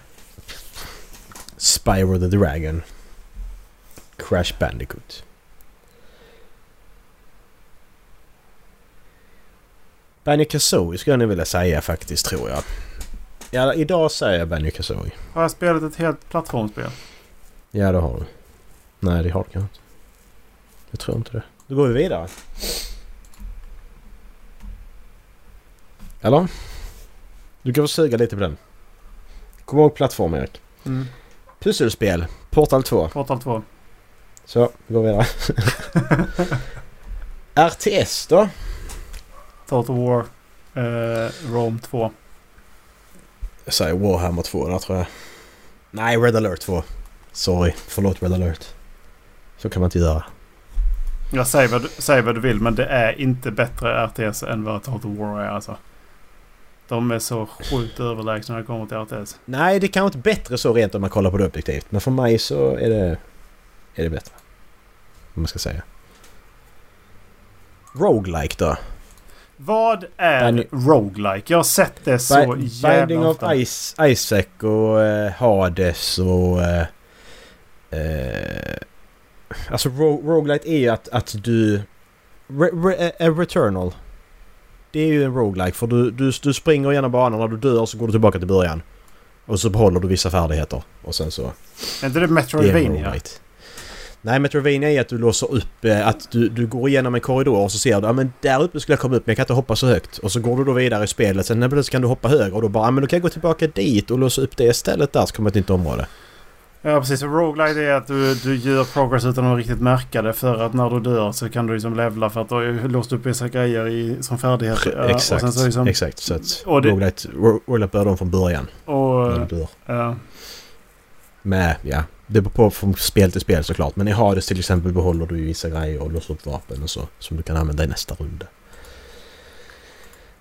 Spyro the Dragon. Crash Bandicoot. Banjo Kazooie skulle jag nog vilja säga faktiskt tror jag. Ja, idag säger jag Banjo Kazooie. Har jag spelat ett helt plattformsspel? Ja, det har du. Nej, det har du kanske inte. Jag tror inte det. Då går vi vidare. Eller? Du kan få suga lite på den. Kom ihåg plattform, Erik. Mm. Pusselspel. Portal 2. Portal 2. Så, vi går vidare. RTS då? Total War. Eh, Rome 2. Jag säger Warhammer 2 där tror jag. Nej, Red alert 2. Sorry, förlåt Red alert. Så kan man inte göra. Jag säger vad, du, säg vad du vill men det är inte bättre RTS än vad Total War är alltså. De är så sjukt överlägsna när det kommer till RTS. Nej, det kan inte bättre så rent om man kollar på det objektivt. Men för mig så är det, är det bättre. Om man ska säga. Roguelike då? Vad är Banjo- roguelike? Jag har sett det så jävla Binding of ofta. Ice, Isaac och eh, Hades och... Eh, eh, alltså ro, roguelite är ju att, att du... Re, re, eh, returnal. Det är ju en roguelike för du, du, du springer genom banan när du dör så går du tillbaka till början. Och så behåller du vissa färdigheter. Och sen så... Är inte det Det är Metroidvania? Nej, Metroidvania är att du låser upp, eh, att du, du går igenom en korridor och så ser du, ja men där uppe skulle jag komma upp men jag kan inte hoppa så högt. Och så går du då vidare i spelet, sen plötsligt kan du hoppa högre och då bara, ja men då kan jag gå tillbaka dit och låsa upp det istället där så kommer ett nytt område. Ja precis. Roguelite är att du, du gör progress utan att riktigt märka det. För att när du dör så kan du liksom levla för att du har låst upp vissa grejer i, som färdighet. Exakt, Och, så liksom, exakt. Så att roguelite, ro- roguelite börjar de från början och, när du dör. ja. Med, ja, det beror på från spel till spel såklart. Men i Hades till exempel behåller du ju vissa grejer och låser upp vapen och så som du kan använda i nästa runda.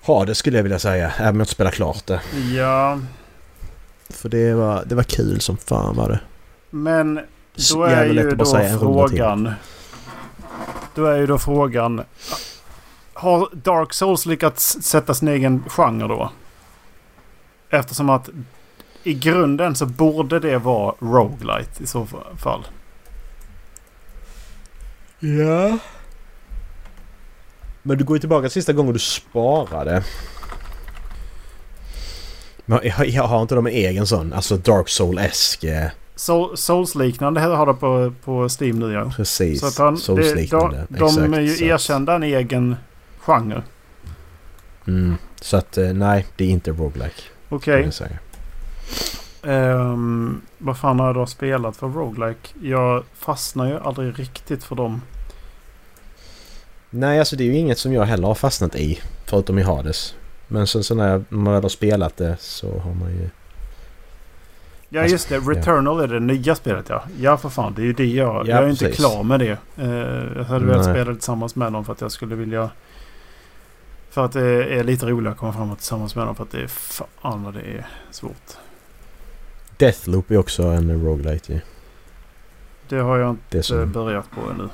Hades skulle jag vilja säga, även om jag inte spelar klart det. ja. För det var, det var kul som fan var det. Men Så då är ju då frågan. Då är ju då frågan. Har Dark Souls lyckats sätta sin egen genre då? Eftersom att i grunden så borde det vara roguelite i så fall. Ja. Men du går ju tillbaka sista gången du sparade. Men jag, jag har inte de en egen sån, alltså Dark Soul-esk. Soul, Souls-liknande har det på, på Steam nu ja. Precis. Så att han, det, de, Souls-liknande. de exakt, är ju så. erkända en egen genre. Mm, så att eh, nej, det är inte roguelike. Okej. kan Ehm, vad fan har jag då spelat för roguelike? Jag fastnar ju aldrig riktigt för dem. Nej, alltså det är ju inget som jag heller har fastnat i. Förutom i Hades. Men sen så när jag- när man väl har spelat det så har man ju... Ja just det. Returnal är det nya spelet ja. Ja för fan. Det är ju det jag... Ja, jag är inte precis. klar med det. Eh, jag hade velat spela det tillsammans med någon för att jag skulle vilja... För att det är lite roligare att komma framåt tillsammans med någon. För att det är fan vad det är svårt. Deathloop är också en roguelite ju. Det har jag Det är inte som... börjat på ännu.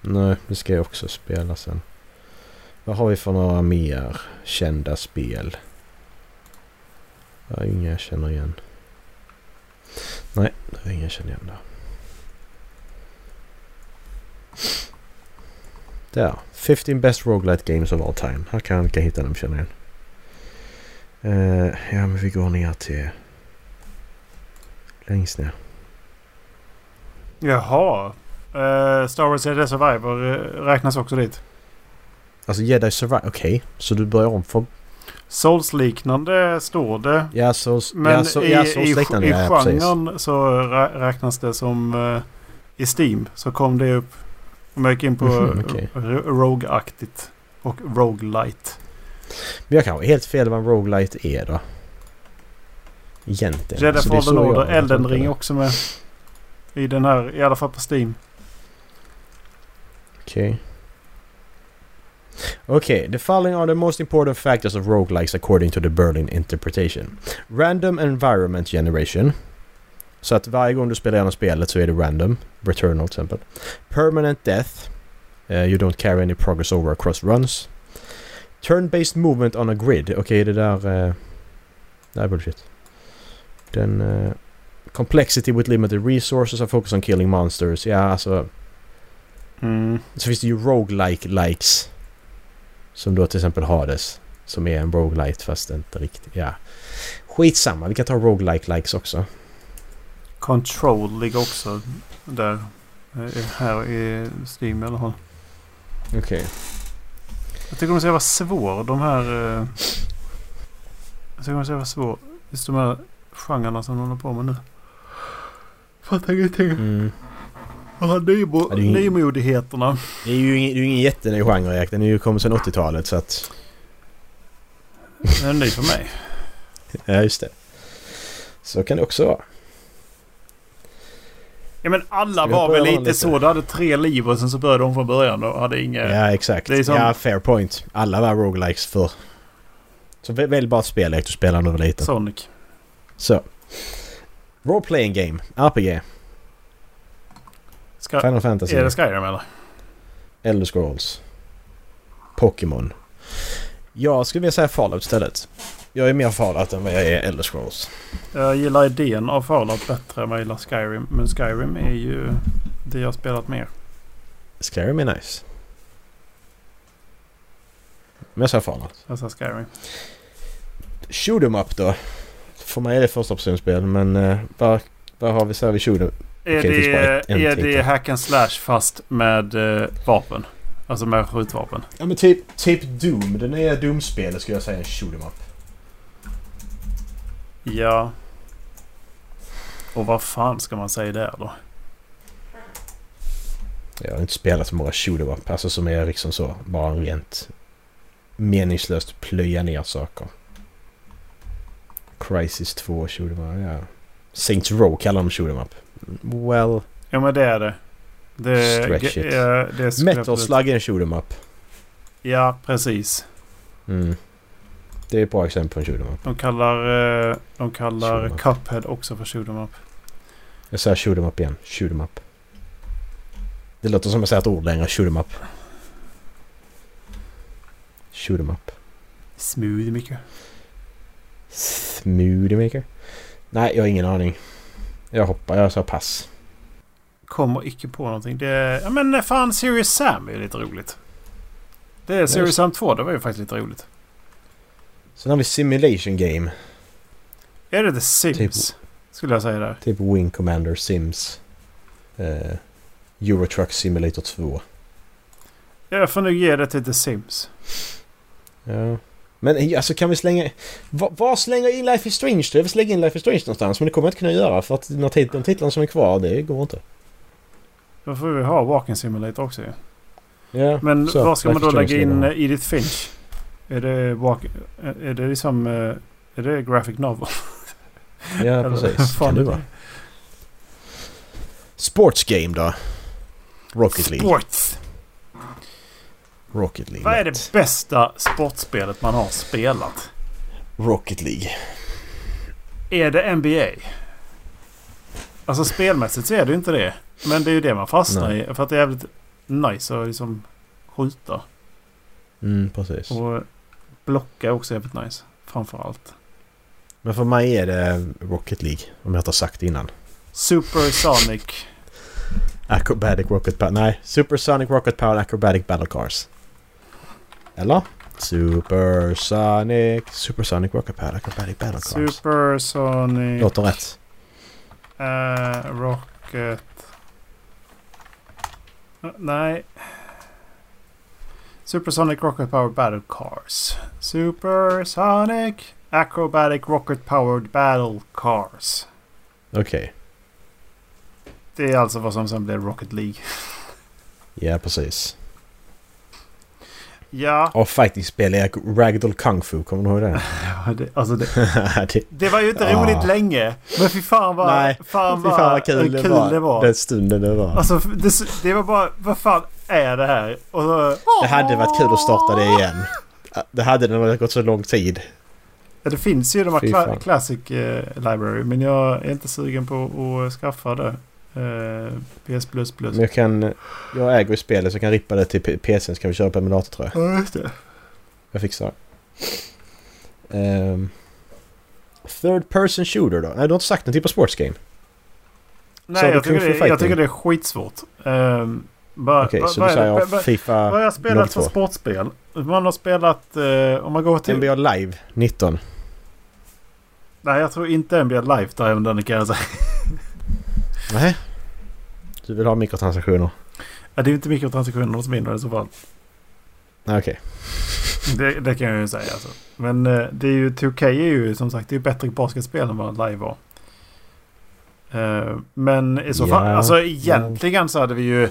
Nej, det ska jag också spela sen. Vad har vi för några mer kända spel? Jag har inga jag känner igen. Nej, det är inga jag känner igen där. Där. 15 best roguelite games of all time. Här kan jag hitta dem känner igen. Uh, ja, men vi går ner till... Längst ner. Jaha. Eh, Star Wars Jedi Survivor eh, räknas också dit. Alltså Jedi Survive. Okej, så du börjar om från... Souls-liknande står det. Ja, så... Men ja, i, ja, i, i, liknande, i ja, ja, precis. genren så rä- räknas det som... eh, I Steam så kom det upp. Om jag gick in på okej. r- Rogue-aktigt. Och Roguelite. Men jag kanske helt fel vad en roguelite är då. Egentligen. Jedi Fallen Order, Elden Ring också med. I den här, i alla fall på Steam. Okej. Okay, the following are the most important factors of roguelikes according to the Berlin interpretation. Random environment generation. Så att varje gång du spelar igenom spelet så är det random. Returnal till exempel. Permanent death. Eh, you don't carry any progress over across runs. Turn-based movement on a grid. Okej, det där... Uh, det där är bullshit. Den... eh, complexity with limited resources and focus on killing monsters. Ja, alltså... Mm. Så finns det ju roguelike likes. Som då till exempel Hades. Som är en roguelite fast inte riktigt. Ja. Skitsamma, vi kan ta roguelike likes också. Control ligger också där. eh, Här i Steam i alla fall. Okej. Jag tycker de ska vara svår de här... eh, Jag tycker de ska vara svår. Just de här genrerna som de håller på med nu. Fattar ingenting. Mm. Alla nymo- Ja, ju- nymodigheterna. Det är ju ingen, det är ju ingen jätteny genre Erik. Den är ju kommit sedan 80-talet så att... Den är ny för mig. Ja, just det. Så kan det också vara. Ja men alla var väl lite, lite? så. Du hade tre liv och sen så började de från början och hade inga... Ja, exakt. som- Ja, fair point. Alla var roguelikes för. Så vä- välj bara ett spel Erik du spelar när du var liten. Sonic. Så. Role playing game. RPG. Ska, Final Fantasy. är det Skyrim eller? Elder Scrolls. Pokémon. Jag skulle vilja säga Fallout istället. Jag är mer Fallout än vad jag är Elder Scrolls. Jag gillar idén av Fallout bättre än vad jag gillar Skyrim. Men Skyrim är ju det jag har spelat mer. Skyrim är nice. Men jag säger Fallout. Jag sa Skyrim. Shoot 'em up då. För mig är det första optionsspel men uh, vad, vad har vi så här vid 'em? Är, Okej, det ett- är det hack and slash fast med eh, vapen? Alltså med skjutvapen. Ja men typ, typ Doom. Det nya Doom-spelet skulle jag säga är en shoot 'em up. Ja. Och vad fan ska man säga där då? Jag har inte spelat så många shoot 'em up. Alltså som är liksom så. Bara rent meningslöst plöja ner saker. Crisis 2 shoot 'em up. Ja. Saints Row kallar de shoot 'em up. Well... Ja men det är det. Det, Stretch it. ja, det Metal Slug är en shoot 'em up. Ja, precis. Mm. Det är ett bra exempel på en shoot 'em up. De kallar, eh, de kallar. Cuphead också för shoot 'em up. Jag säger shoot 'em up igen. Shoot 'em up. Det låter som att säga ett ord längre. Shoot 'em up. Shoot 'em up. Smooth mycket. Smoothie maker? Nej, jag har ingen aning. Jag hoppar. Jag sa pass. Kommer icke på någonting. Det, ja men fan Serious Sam är lite roligt. Det är Serious Sam 2. Det var ju faktiskt lite roligt. Sen har vi Simulation Game. Är det The Sims? Skulle jag säga där. Typ Wing Commander Sims. Eh, Euro Truck Simulator 2. Jag får nog ge det till The Sims. Ja. Men eh, alltså kan vi slänga... Var, var slänger in Life is Strange? Jag vill slänga in Life is Strange någonstans men det kommer jag inte kunna göra för att de tit- de titlarna som är kvar, det går inte. Då får vi ha Walking Simulator också ju. Ja, Men så, var ska man då lägga in eh, Edith Finch? Är det, walk, är det liksom... eh, Är det graphic novel? Ja, vad precis. fan Kan det vara. Sports game då? Rocket League. Sports! Rocket League. Vad är det bästa sportspelet man har spelat? Rocket League. Är det NBA? Alltså spelmässigt så är det ju inte det. Men det är ju det man fastnar Nej. i. För att det är jävligt nice att liksom skjuta. Mm, precis. Och blocka är också jävligt nice. Framförallt. Men för mig är det Rocket League. Om jag inte har sagt det innan. Supersonic. Acrobatic Rocket Power. Nej, Supersonic Rocket Power Acrobatic Battle Cars. Eller? Supersonic... Supersonic Rocket Power Acrobatic Battle Cars. Supersonic. Låter rätt. eh, rocket. Nej. Supersonic Rocket Powered Battle Cars. Supersonic Acrobatic Rocket Powered Battle Cars. Okej. Det är alltså vad som sen blev Rocket League. Ja, precis. Ja, Och fighting-spel är Ragdoll Kung Fu. Kommer du ihåg det? det, alltså det, det det var ju inte Ah. roligt länge. Men fy fan vad, Nej, fan vad, fan vad kul, det, var. det var. Den stunden det var. Alltså det, det var bara, vad fan är det här? Och så, Det hade varit kul att starta det igen. Det hade det när det gått så lång tid. Ja, det finns ju de här cla-. Classic eh, Library. Men jag är inte sugen på att skaffa det. Eh, PS++. Men jag kan... Jag äger ju spelet så jag kan rippa det till PCn så kan vi köra på emulator tror jag. Ja, just det. Jag fixar. Ehm, third person shooter då? Nej, du har inte sagt någonting på Sports Game. Nej, jag tycker, det, jag tycker det är skitsvårt. Um, Okej, vad- så du säger vad- Fifa Vad har jag spelat för 02. sportspel? Man har spelat... eh, om man går till... NBA Live 19. Nej, jag tror inte NBA Live tar även den kan jag säga. Nej. Du vill ha mikrotransaktioner? Ja, det är inte mikrotransaktioner hos mindre i så fall. Okej. Det, det kan jag ju säga alltså. Men eh, det är ju 2K är ju som sagt det är bättre basketspel än vad Live var. Eh, men i så fall, Ja, alltså egentligen så hade vi ju,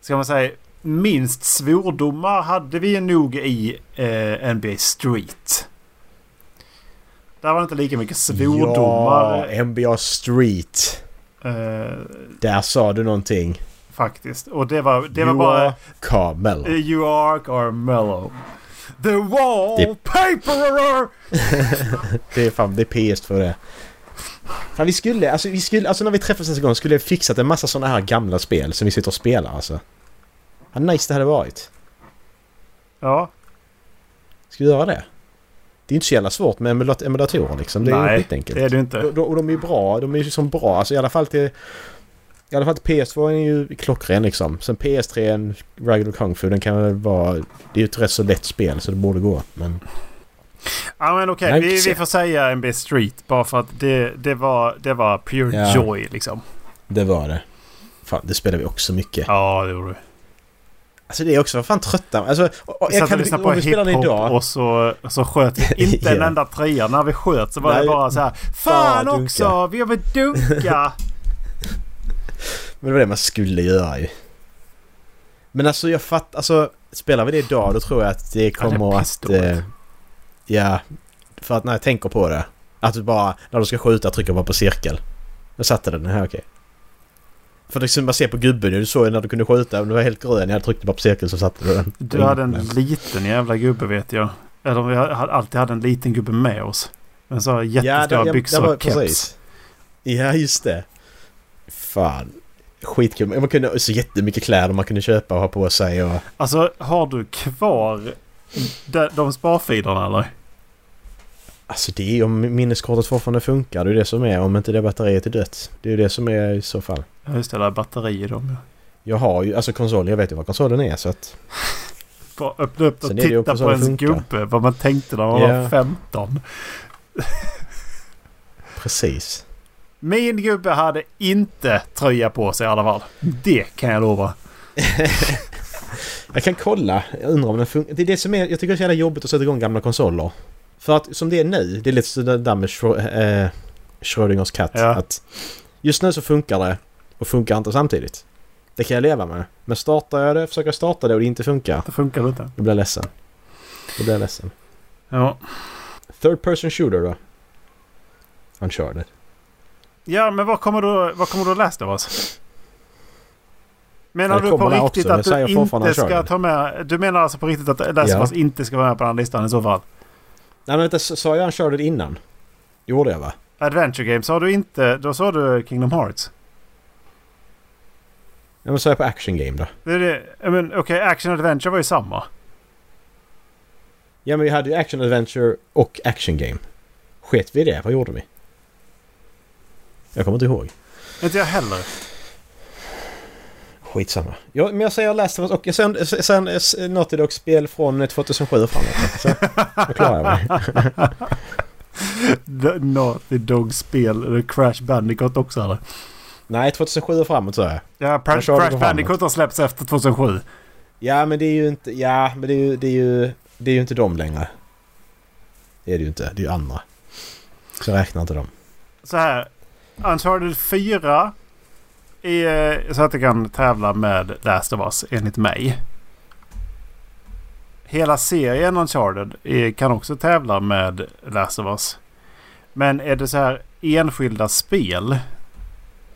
ska man säga, minst svordomar hade vi nog i eh, NBA Street. Där var det inte lika mycket svordomar Ja, NBA Street. Där sa du någonting. faktiskt. Och det var, det var you bara... are Carmelo. eh, You are Carmelo. The wallpaper! Det är fan, det är PS för det. Fan, vi skulle, alltså, vi skulle, alltså när vi träffades nästa gång skulle jag fixat en massa sådana här gamla spel som vi sitter och spelar alltså. Vad nice det hade varit. Ja, Ska vi göra det? Det är inte så jävla svårt med emulat- emulatorer liksom. Det är Nej, skitenkelt. det är det inte. Och, och de är ju bra. De är ju som bra. Alltså i alla fall till... I alla fall till PS2 är ju klockren liksom. Sen PS3, Ragdoll Kung Fu, den kan väl vara... Det är ju ett rätt så lätt spel så det borde gå. Men... Ja men okej, Nej, vi, vi får säga NBA Street bara för att det, det, var, det var pure Ja. joy liksom. Det var det. Fan, det spelar vi också mycket. Ja, det gjorde vi. Alltså det är också, vad fan trötta... Alltså, jag satt och lyssnade på hiphop och så, så sköt vi inte en Ja. enda trea. När vi sköt så var Nej. det bara så här. Fan Bara dunka." också! Vi vill dunka! Men det var det man skulle göra ju. Men alltså jag fattar, alltså spelar vi det idag då tror jag att det kommer att... pissdåligt. Eh, ja, för att när jag tänker på det. Att du bara, när du ska skjuta trycker bara på cirkel. Jag satte den, här okej. För det man ser på gubben du såg när du kunde skjuta, om du var helt grön, jag hade på cirkel så satte du den. Du hade en liten jävla gubbe vet jag. Eller vi hade- alltid hade en liten gubbe med oss. En sån här jättestora byxor och keps. Ja, just det. Fan. Skitkul. Man kunde så jättemycket kläder man kunde köpa och ha på sig och... Alltså har du kvar de, de sparfilerna eller? Alltså det är om minneskortet fortfarande funkar. Det är det som är. Om inte det batteriet är dött. Det är det som är i så fall. Ja just det, där är batteri i dem ja. Jag har ju, alltså konsolen, jag vet ju vad konsolen är så att... Bara öppna upp och Sen titta på ens funkar. gubbe. Vad man tänkte när man Ja. var 15. Precis. Min gubbe hade inte tröja på sig i alla fall. Det kan jag lova. Jag kan kolla. Jag undrar om den funkar. Det är det som är... Jag tycker det är så jävla jobbigt att sätta igång gamla konsoler. För att som det är nu, det är lite sådär med Schrö- eh, Schrödingers katt. Ja. Att just nu så funkar det och funkar inte samtidigt. Det kan jag leva med. Men startar jag det, försöker starta det och det inte funkar, Det funkar inte. då blir jag ledsen. Då blir jag ledsen. Ja. Third person shooter då? Uncharted. Ja, men vad kommer då, vad kommer då Last of Us? Menar du på riktigt också, att du inte ska ta med... Du menar alltså på riktigt att Last Ja. Us inte ska vara med på den här listan i så fall? Nej men vänta, sa jag Uncharted innan? Gjorde jag va? Adventure Games sa du inte. Då sa du Kingdom Hearts. Ja men sa jag på Action Game då? Det är det. I mean, Okej, Action Adventure var ju samma. Ja men vi hade ju Action Adventure och Action Game. Sket vi i det? Vad gjorde vi? Jag kommer inte ihåg. Inte jag heller. Skitsamma. Ja, men jag säger Last of Us och sen, sen, sen Naughty Dog spel från 2007 och framåt. Så, då klarar jag mig. The Naughty Dog-spel. Crash Bandicoot också eller? Nej, 2007 och framåt sa jag. Ja, Jag Crash, Crash. Bandicoot har släppts efter 2007. Ja, men det är ju inte... Ja, men det är ju... Det är ju, det är ju inte dem längre. Det är det ju inte. Det är ju andra. Så jag räknar inte dem. Så här. Uncharted 4 är så att det kan tävla med Last of Us enligt mig. Hela serien Uncharted kan också tävla med Last of Us. Men är det så här enskilda spel?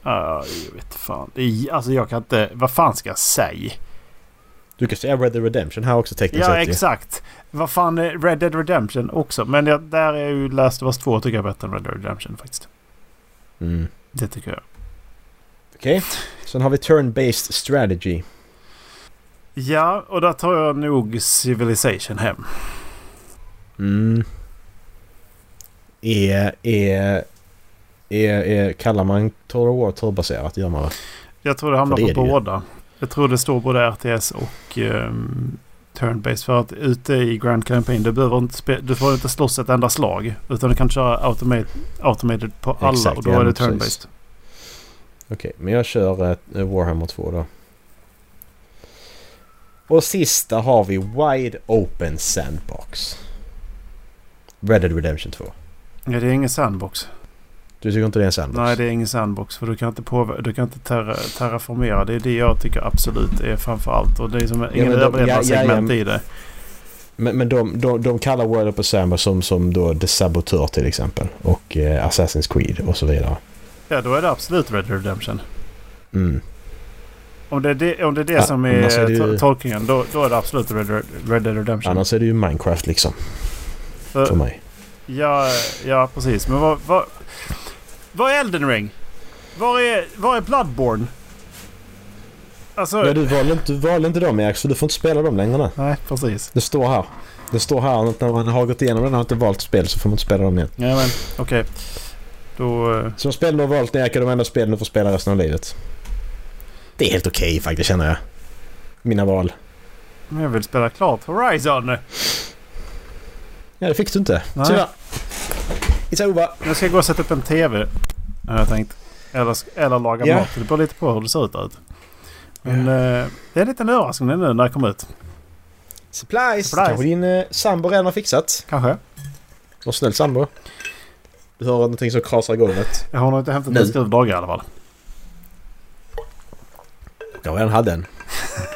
Uh, jag vet fan. Alltså jag kan inte... Vad fan ska jag säga? Du kan säga Red Dead Redemption här också tekniskt Ja, sett ju. exakt. Vad fan är Red Dead Redemption också? Men det, där är ju Last of Us 2 tycker jag bättre än Red Dead Redemption faktiskt. Mm. Det tycker jag. Okej. Sen har vi Turn-Based Strategy. Ja, och där tar jag nog Civilization hem. Mm. Är, är, är, är... Kallar man Total War turbaserat? Gör man va? Jag tror det hamnar det på det båda. Jag tror det står både RTS och um, Turn-Based. För att ute i Grand Campaign du, behöver inte du får inte slåss ett enda slag. Utan du kan köra automate, automated på alla Exakt, och då ja, är det. Turn-Based. Okej, men jag kör eh, Warhammer 2 då. Och sista har vi Wide Open Sandbox. Red Dead Redemption 2. Ja, det är ingen sandbox. Du tycker inte det är en sandbox? Nej, det är ingen sandbox. För du kan inte, påver- du kan inte terra- terraformera. Det är det jag tycker absolut är framför allt. Och det är som ingen men de- överlevnadssegment ja, ja, i det. Men, men de, de, de kallar World Open Sandbox som, som då The Saboteur till exempel. Och eh, Assassin's Creed och så vidare. Ja, då är det absolut Red Dead Redemption. Mm. Om det är det, om det, är det Ja, som är, är ju- to- tolkningen, då, då är det absolut Red, Red, Red Dead Redemption. Annars är det ju Minecraft liksom. För För, mig. ja, ja, precis. Men vad, vad, vad är Elden Ring? Var är, var är Bloodborne? Alltså... Ja, du valde inte, du valde inte dem Erik, så du får inte spela dem längre nu. Nej, precis. Det står här. Det står här att när man har gått igenom den och inte valt spel så får man inte spela dem igen. Ja, men okej. Då... eh, Så spel du har valt är de enda spelen du får spela resten av livet. Det är helt okej faktiskt känner jag. Mina val. Men jag vill spela klart Horizon. Ja, det fick du inte. Nej. Tyvärr. It's over. Jag ska gå och sätta upp en TV. Har jag tänkt. Eller, eller laga Ja. mat. Det beror lite på hur det ser ut ute. Men eh, det är en liten överraskning nu när det kommer ut. Supplies! Supplies. Kanske din eh, sambo redan har fixat. Kanske. Någon snäll sambo. Du hör någonting som krasar i golvet. Jag har nog inte hämtat en skruvdragare i alla fall. Jag redan hade en.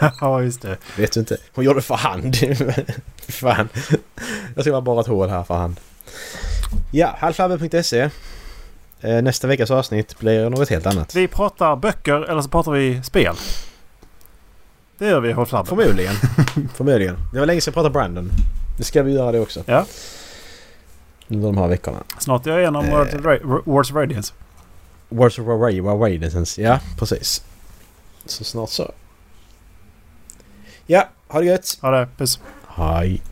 ja, just det. Vet du inte. Hon gjorde för hand. Fan. Jag ska bara ett hål här för hand. Ja, halvflabben.se. Eh, Nästa veckas avsnitt blir något helt annat. Vi pratar böcker eller så pratar vi spel. Det gör vi i Håll. Förmodligen. Förmodligen. Det var länge sedan jag pratade Brandon. Nu ska vi göra det också. Ja. Under de här veckorna. Snart är jag igenom Eh. Wars of Radiance. Words of Radiance. Ja, precis. Så snart så. Ja, ha det gött. Ha det. Puss. Hej.